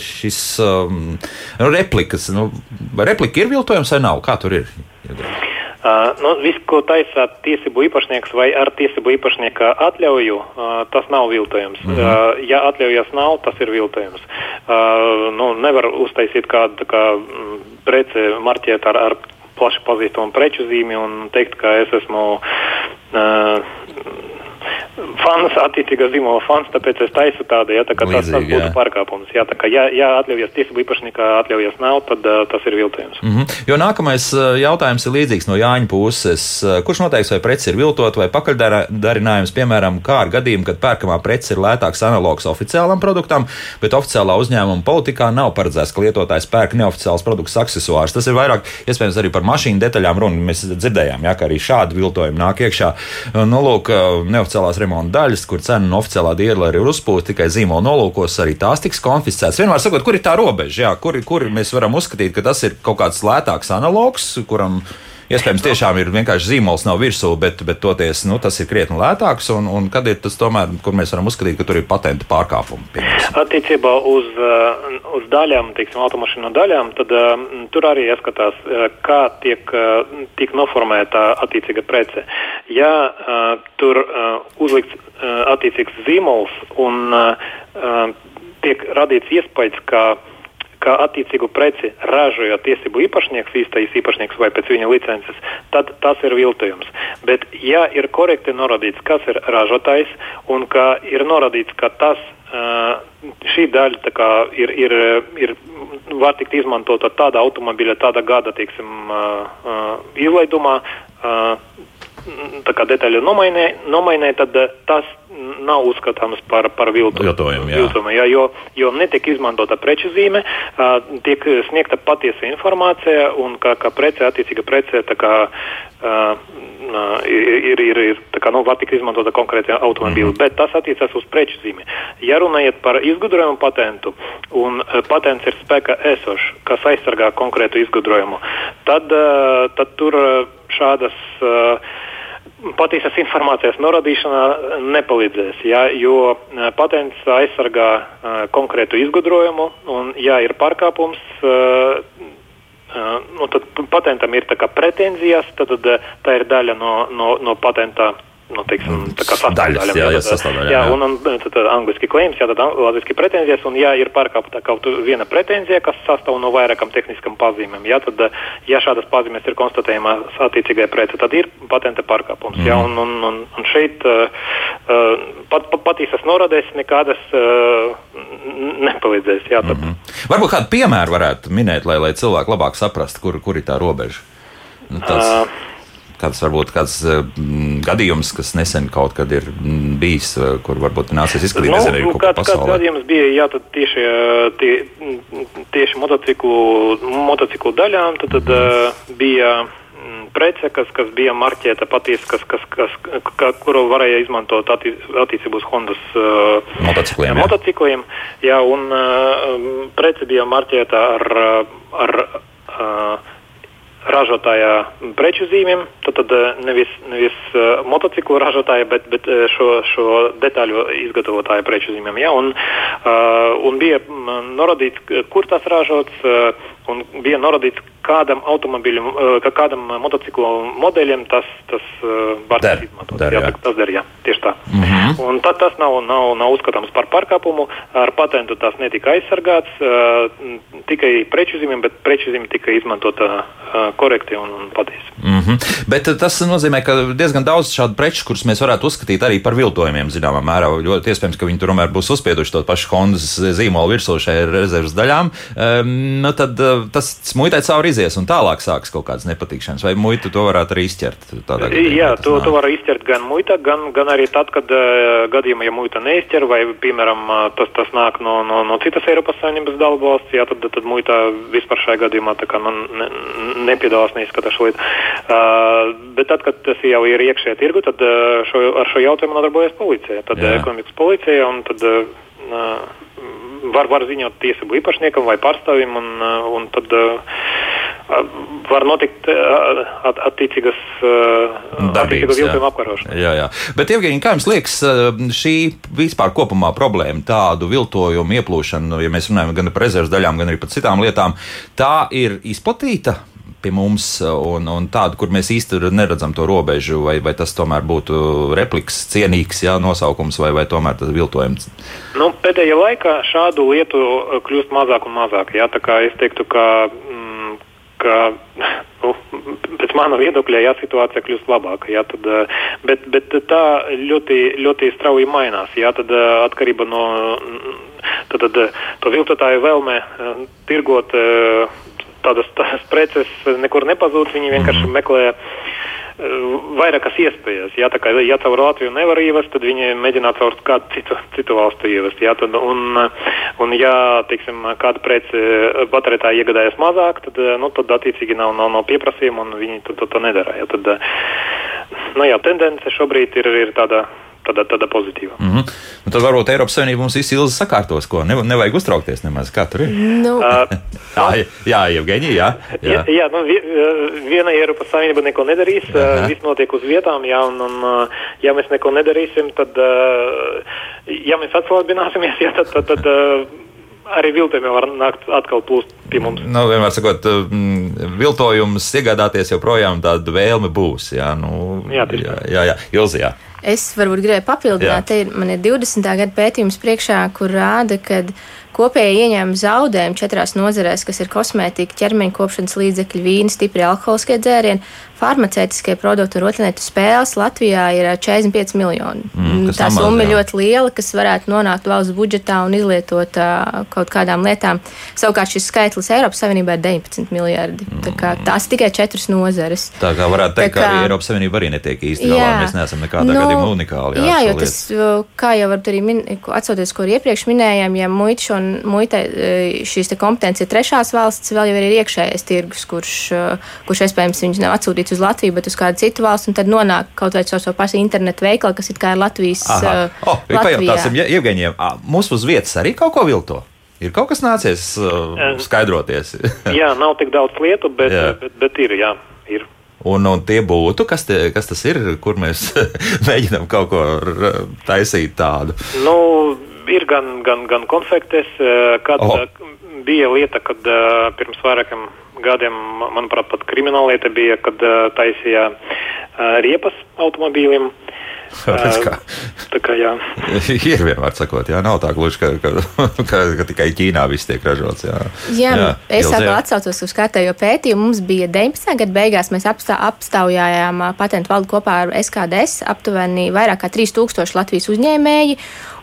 šis um, replikas, nu, replika ir viltojums vai nav? Kā tur ir? Uh, nu, Viss, ko taisa tiesību īpašnieks vai ar tiesību īpašnieka atļauju, uh, tas nav viltojums. Mm -hmm. uh, ja atļaujas nav, tas ir viltojums. Uh, nu, nevar uztaisīt kādu kā, preci marķēt ar, ar plaši pazīstamu preču zīmi un teikt, ka es esmu. Uh, fans, attiecīgā zīmola fans, tāpēc es taisu tādu, ja tā kā Līdzīgi, tas, tas būtu jā. pārkāpums. Jā, tā kā ja, ja atļaujas tiesību īpašniekā atļaujas nav, tad uh, tas ir viltojums. Mm -hmm. Jo nākamais jautājums ir līdzīgs no Jāņa puses. Kurš noteiks, vai preci ir viltot vai pakaļdarinājums, piemēram, kā ar gadījumu, kad pērkamā preci ir lētāks analogs oficiālam produktam, bet oficiālā uzņēmuma politikā nav paredzēts, ka lietotājs pērk neoficiāls produkts aksesuārs. Tas ir vairāk iespējams arī par mašīnu detaļām runa. Mēs dzirdējām, jā, ka arī šādi viltojumi nāk iekšā. Nu, lūk, neoficiālās remonta daļas, kur cena un oficiālā diela ir uzpūsta tikai zīmola nolūkos, arī tās tiks konfiscētas. Vienmēr sakot, kur ir tā robeža, jā, kur, kur mēs varam uzskatīt, ka tas ir kaut kāds lētāks analogs, kuram Iespējams, tiešām ir vienkārši zīmols nav virsū, bet, bet toties nu, tas ir krietni lētāks. Un, un kad ir tas, tomēr, kur mēs varam uzskatīt, ka tur ir patenta pārkāpumi? Piemēram. Attiecībā uz, uh, uz daļām, teiksim, automašīnu daļām, tad uh, tur arī jāskatās, uh, kā tiek, tiek noformēta attiecīga prece. Ja tur uzlikts attiecīgs zīmols un tiek radīts iespējas, ka ka attiecīgu preci ražoja tiesību īpašnieks, īstais īpašnieks vai pēc viņa licences, tad tas ir viltojums. Bet, ja ir korekti norādīts, kas ir ražotājs un ka ir norādīts, ka tas, šī daļa kā, ir, ir, ir, var tikt izmantota tāda automobīļa, tāda gada teiksim, izlaidumā, detaļu nomainē, nomainē tad tas nav uzskatāms par, par viltu, viltojumu. Jā. viltumu jā, jo, jo netiek izmantota preču zīme, tiek sniegta patiesa informācija un kā, kā prece, attiecīga prece, tā kā ir, ir, ir tā kā, nu, var tikt izmantota konkrēti automobīli, mm -hmm. bet tas attiecas uz preču zīmi. Ja runājat par izgudrojumu patentu un patents ir spēkā esošs, kas aizsargā konkrētu izgudrojumu, tad, tad tur šādas uh, patiesas informācijas norādīšana nepalīdzēs, ja, jo patents aizsargā uh, konkrētu izgudrojumu, un, ja ir pārkāpums, uh, uh, nu, tad patentam ir pretenzijas, tad, tad tā ir daļa no, no, no patenta nu, teiksim, tā kā sastāvdaļa. Jā, jā, sastāvdaļa. Jā, un, un tad, tad angliski claims, jā, tad latviski pretenzijas, un ja ir pārkāpta kaut viena pretenzija, kas sastāv no vairākam tehniskam pazīmēm, jā, tad, ja šādas pazīmes ir konstatējamas attiecīgai prece, tad ir patenta pārkāpums. Mm. Jā, un, un, un, un šeit uh, pat, pat, patīsas norādēs nekādas uh, nepalīdzēs. Jā, tad. mm -hmm. Varbūt kādu piemēru varētu minēt, lai, lai cilvēki labāk saprastu, kur, kur ir tā robeža. Nu, tas... uh, kāds varbūt kāds mm, gadījums, kas nesen kaut kad ir bijis, eh, kur varbūt nācies izskatīt, nu, nezinu, kāds, kāds gadījums bija, jā, tad tieši, eh, tie, tieši motociklu, motociklu daļām, tad, tad mm. bija prece, kas, kas bija marķēta patiesi, kas, kas, kas, ka, kuru varēja izmantot atti, attiecībā uz Hondas uh, motocikliem. Jā. motocikliem jā, un uh, prece bija marķēta ar, ar uh, ražotāja preču zīmēm, tad, tad eh, nevis, nevis uh, motociklu ražotāja, bet, bet eh, šo, šo detaļu izgatavotāja preču zīmēm. Ja? Un, uh, un bija mm, norādīts, kur tas ražots, uh, un bija norādīts, kādam automobiļam, ka kādam motociklu modeļam tas, tas var tikt izmantots. Der, jā, jā. Tas der, jā, tieši tā. Mm -hmm. Un tad tas nav, nav, nav uzskatāms par pārkāpumu. Ar patentu tas netika aizsargāts tikai preču zīmēm, bet preču zīme tika izmantota korekti un, un patiesi. Mm -hmm. Bet tas nozīmē, ka diezgan daudz šādu preču, kurus mēs varētu uzskatīt arī par viltojumiem, zināmā mērā, ļoti iespējams, ka viņi tur tomēr būs uzspieduši to pašu Hondas zīmolu virsū šai rezerves daļām. Um, nu tad tas muitai cauri izies un tālāk sāks kaut kādas nepatikšanas. Vai muita to varētu arī izķert? Gadījumā, Jā, to, to var izķert gan muita, gan, gan arī tad, kad uh, gadījumā, ja muita neizķer, vai, piemēram, tas, tas nāk no, no, no citas Eiropas Savienības dalībvalsts, jā, tad, tad muita vispār šajā gadījumā tā kā nu, ne, nepiedalās, neizskata šo lietu. Uh, bet tad, kad tas jau ir iekšējā tirgu, tad uh, šo, ar šo jautājumu nodarbojas policija. Tad jā. ekonomikas policija un tad. Uh, var, var ziņot tiesību īpašniekam vai pārstāvim, un, un tad uh, var notikt at, attiecīgas darbības viltojuma apkarošana. Jā, jā. Bet, Evgenija, kā jums liekas, šī vispār kopumā problēma, tādu viltojumu ieplūšanu, ja mēs runājam gan par rezerves daļām, gan arī par citām lietām, tā ir izplatīta? pie mums, un, un tādu, kur mēs īsti neredzam to robežu, vai, vai tas tomēr būtu repliks, cienīgs jā, nosaukums, vai, vai tomēr tas viltojums? Nu, pēdējā laikā šādu lietu kļūst mazāk un mazāk. Jā, tā kā es teiktu, ka. Mm, ka nu, pēc mana viedokļa, jā, situācija kļūst labāka. Jā, tad, uh, bet, bet tā ļoti, ļoti strauji mainās. Jā, tad, uh, atkarība no tad, tad, to viltotāju vēlme tirgot tādas, tādas preces nekur nepazūd, viņi vienkārši mm. meklē vairākas iespējas. Jā, tā kā ja caur Latviju nevar ievest, tad viņi mēģina caur kādu citu, citu valstu ievest. Jā, tad, un, un ja, teiksim, kāda prece patērētāji iegādājas mazāk, tad, nu, tad attiecīgi nav, nav, nav pieprasījuma un viņi to, to, to nedara. Jā, tad, nu, jā, tendence šobrīd ir, ir tāda tāda, tāda pozitīva. Mm -hmm. nu, tad varbūt Eiropas Savienība mums visu ilgi sakārtos, ko ne, nevajag uztraukties nemaz. Kā tur ir? Nu, Uh, jā, jā, Evgeņija, jā. Jā, jā. jā nu, vi- viena Eiropas Savienība neko nedarīs. Uh, Viss notiek uz vietām, jā, un, un ja mēs neko nedarīsim, tad, uh, ja mēs atslābināsimies, jā, tad, tad, tad uh, arī viltojumi var nākt atkal plūst pie mums. Nu, vienmēr sakot, viltojums iegādāties joprojām tāda vēlme būs. Jā, nu, Jā, jā, jā, jā. Ilzi, jā. Es varbūt gribēju papildināt, te ir, man ir 20. gada pētījums priekšā, kur rāda, ka kopēji ieņēmumi zaudējumi četrās nozarēs, kas ir kosmētika, ķermeņa kopšanas līdzekļi, vīni, stipri alkoholiskie dzērieni, farmaceitiskie produkti un rotaļlietu spēles Latvijā ir ā, 45 miljoni. Mm, Tā summa ir ļoti liela, kas varētu nonākt valsts budžetā un izlietot uh, kaut kādām lietām. Savukārt šis skaitlis Eiropas Savienībā ir 19 miljardi. Tā kā tās tikai četras nozares. Tā kā varētu teikt, ka arī Eiropas Savienība arī netiek īsti galā. Mēs neesam nekādā nu, gadījumā unikāli. Jā, ar jo šo tas, kā jau varbūt arī min, atsoties, ko arī iepriekš minējām, ja muita un muita šīs te kompetences ir trešās valsts, vēl jau ir iekšējais tirgus, kurš, kurš iespējams viņus nav atsūtīts uz Latviju, bet uz kādu citu valstu, un tad nonāk kaut vai caur savu pašu internetu veikalu, kas it kā ir Latvijas. Aha. uh, Oh, pajautāsim, ja Evgeņiem, ā, mums uz vietas arī kaut ko vilto? Ir kaut kas nācies uh, skaidroties. Jā, nav tik daudz lietu, bet, Jā. bet, bet ir, jā, ir. Un, un tie būtu, kas, te, kas tas ir, kur mēs mēģinām kaut ko taisīt tādu. Nu, ir gan, gan, gan konfektes, eh, kad eh, bija lieta, kad eh, pirms vairākiem gadiem, manuprāt, pat krimināla lieta bija, kad taisīja riepas automobīļiem. Redz, kā. Tā kā jā. ir vienmēr sakot, jā, nav tā gluži, ka, ka, ka, ka tikai Ķīnā viss tiek ražots. Jā, Jā, jā es atkal atsaucos uz kārtējo pētījumu. Mums bija 19. gada beigās, mēs apstā, apstaujājām patentu valdu kopā ar SKDS aptuveni vairāk kā 3000 Latvijas uzņēmēji.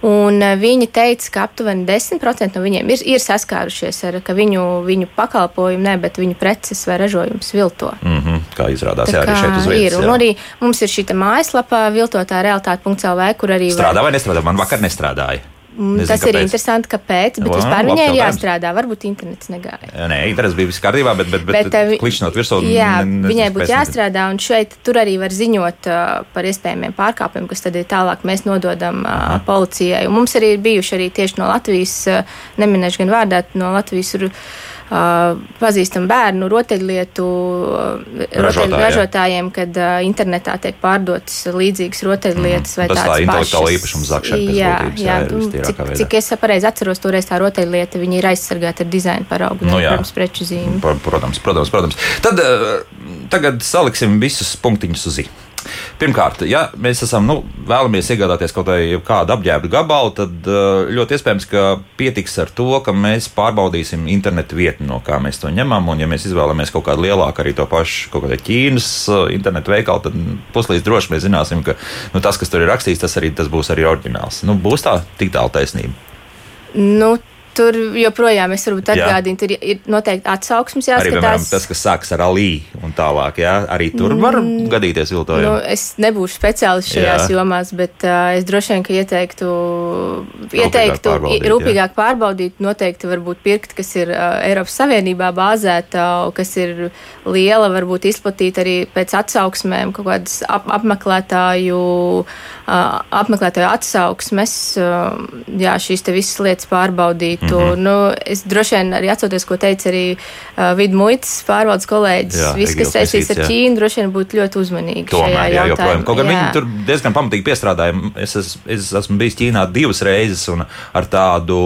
Un ā, viņi teica, ka aptuveni 10% no viņiem ir, ir saskārušies ar viņu, viņu pakalpojumu, ne, bet viņu preces vai ražojumus vilto. Mm -hmm, kā izrādās, jā, arī šeit uz ir. vietas. Un jā. arī mums ir šī mājaslapa viltotā realitāte.lv, kur arī Strādā vai nestrādā? Man vakar nestrādāja. Mm, Nezinu, Tas ir kāpēc. interesanti, kāpēc, bet vispār labs viņai ir jāstrādā. Varbūt internets negāja. Nē, interesi bija viss kārtībā, bet, bet, bet, Bet, eh, klišņot virsū. Jā, ne- ne- viņai būtu jāstrādā, un šeit tur arī var ziņot uh, par iespējamiem pārkāpumiem, kas tad ir tālāk mēs nododam uh, policijai. Un mums arī ir bijuši arī tieši no Latvijas, uh, neminēšu gan vārdā, no Latvijas ir. Uh, pazīstam bērnu rotaļlietu jā. ražotājiem, kad internetā tiek pārdotas līdzīgas rotaļlietas. Tas tā tādas intelektuāla pašas. īpašuma zakšana Jā, jā, jā, cik, veidā. cik es pareizi atceros, toreiz tā rotaļlieta, viņi ir aizsargāti ar dizaina paraugu, Nu nu, jā. pirms preču. Par- Protams, protams, protams. Tad tagad saliksim visus punktiņus uz zīmēm. Pirmkārt, ja mēs esam, nu, vēlamies iegādāties kaut kādu apģērbu gabalu, tad uh, ļoti iespējams, ka pietiks ar to, ka mēs pārbaudīsim internetu vietni, no kā mēs to ņemam. Un, ja mēs izvēlamies kaut kādu lielāku, arī to pašu kaut kādu Ķīnas uh, internetu veikalu, tad puslīdz droši mēs zināsim, ka nu, tas, kas tur ir rakstīts, tas arī tas būs arī oriģināls. Nu, būs tā tik tālu taisnība. Nu, tur joprojām es varbūt Jā. atgādinu, tur ir noteikti atsauksmes Arī, piemēram, jāskatās. tas, kas sākas ar alī un tālāk, jā, arī tur var gadīties viltojumi. Nu, es nebūšu speciālists šajās Jā. jomās, bet uh, es droši vien ka ieteiktu, ieteiktu pārbaudīt, rūpīgāk pārbaudīt. Noteikti varbūt pirkt, kas ir uh, Eiropas Savienībā bāzēta, kas ir liela, varbūt izplatīta arī pēc atsauksmēm, kaut kādas ap apmeklētāju, uh, apmeklētāju atsauksmes. Uh, jā, šīs te visas lietas pārbaudīt. Mm Mhm. -hmm. nu, es droši vien arī atceros, ko teica arī uh, vidumuitas pārvaldes kolēģis. Jā, Viss, kas saistīts ar. Ķīnu, droši vien būtu ļoti uzmanīgi. Tomēr, jā, joprojām. Kaut gan viņi tur diezgan pamatīgi piestrādāja. Es, es, es esmu bijis Ķīnā divas reizes un ar tādu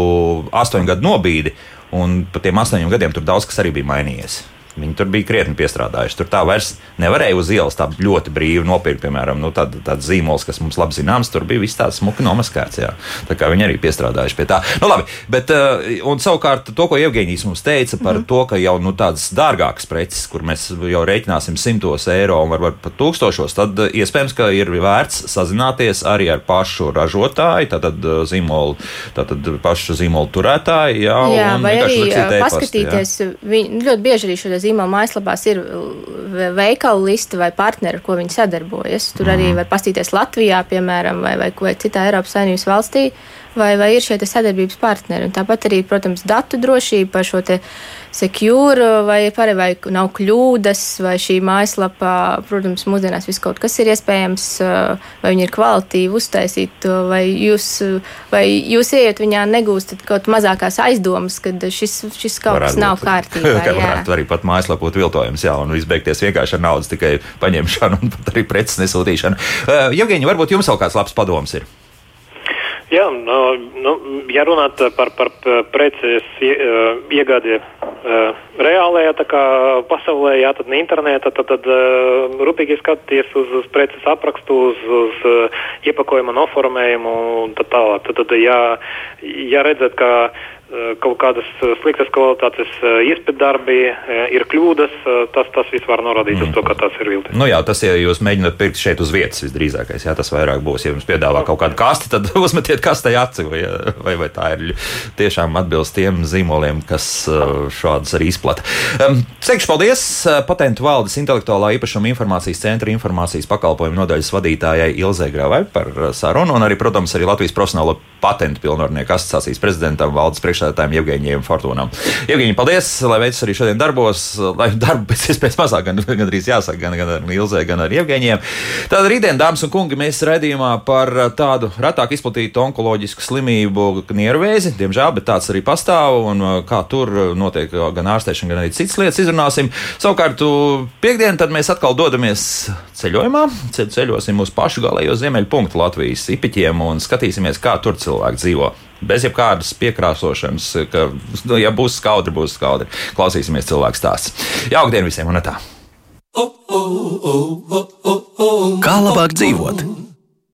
astoņu gadu nobīdi. Un pa tiem astoņiem gadiem tur daudz kas arī bija mainījies. Viņi tur bija krietni piestrādājuši. Tur tā vairs nevarēja uz ielas tā ļoti brīvi nopirkt, piemēram, nu, tādu, tādu zīmolu, kas mums labi zināms. Tur bija viss tāds smuki nomaskēts. Jā. Tā kā viņi arī piestrādājuši pie tā. Nu, labi, bet, uh, un savukārt to, ko Evgenijs mums teica par mm. to, ka jau nu, tādas dārgākas preces, kur mēs jau rēķināsim simtos eiro un varbūt pat tūkstošos, tad uh, iespējams, ka ir vērts sazināties arī ar pašu ražotāju, tātad uh, zīmolu, tātad pašu zīmolu turētāju. Jā, Jā, vai arī paskatīties, viņi, ļoti bieži arī šajā zīmola mājaslapās ir ve- veikalu liste vai partneri, ar ko viņi sadarbojas. Tur Mhm. arī var paskatīties Latvijā, piemēram, vai, vai, vai citā Eiropas Savienības valstī, vai, vai ir šie sadarbības partneri. Un tāpat arī, protams, datu drošība par šo secure, vai, pare, vai nav kļūdas, vai šī mājaslapā, protams, mūsdienās viss kaut kas ir iespējams, vai viņi ir kvalitīvi uztaisīti, vai jūs, vai jūs ieiet viņā negūstat kaut mazākās aizdomas, ka šis, šis kaut varētu kas nav būt, kārtībā. Ka varētu arī pat mājaslapā būt viltojums, jā, un izbeigties vienkārši ar naudas tikai paņemšanu un pat arī preces nesūtīšanu. Uh, Jevgeņi, varbūt jums vēl kāds labs padoms ir? Jā, nu, nu, ja runāt par, par preces iegādi reālajā pasaulē, jā, tad ne internetā, tad, tad rūpīgi skatīties uz, uz preces aprakstu, uz, uz iepakojuma noformējumu un tā tālāk. Tad, tad, ja, ja redzat, ka Eh, kaut kādas eh, sliktas kvalitātes eh, iespēdarbi, ir kļūdas, tas, tas viss var norādīt mm. uz to, ka tas ir viltus. Nu jā, tas, ja jūs mēģināt pirkt šeit uz vietas, visdrīzākais, jā, tas vairāk būs. Ja jums piedāvā kaut kādu kasti, tad uzmetiet kastē aci, vai, vai, vai tā ir tiešām atbilst tiem zīmoliem, kas šādas arī izplata. Sekšu paldies patentu valdes intelektuālā īpašuma informācijas centra informācijas pakalpojumu nodaļas vadītājai Ilzai Gravai par sarunu, un arī, protams, arī Latvijas profesionālo patentu pilnvarnieku asociācijas prezidentam valdes priekšsēdētājiem priekšsēdētājiem Jevgeņiem Fortūnam. Jevgeņi, paldies, lai veids arī šodien darbos, lai darbu pēc iespējas mazāk, gan, gan arī jāsaka, gan, gan ar Ilzē, gan ar Jevgeņiem. Tātad rītdien, dāmas un kungi, mēs raidījumā par tādu retāk izplatītu onkoloģisku slimību niervēzi, diemžēl, bet tāds arī pastāv, un uh, kā tur notiek gan ārstēšana, gan arī citas lietas izrunāsim. Savukārt, piekdien, tad mēs atkal dodamies ceļojumā, ceļosim uz pašu galējo ziemeļu punktu Latvijas ipiķiem un skatīsimies, kā tur cilvēki dzīvo bez jebkādas piekrāsošanas, ka, nu, ja būs skaudri, būs skaudri. Klausīsimies cilvēku stāstus. Jauktdien visiem un tā! Kā labāk dzīvot?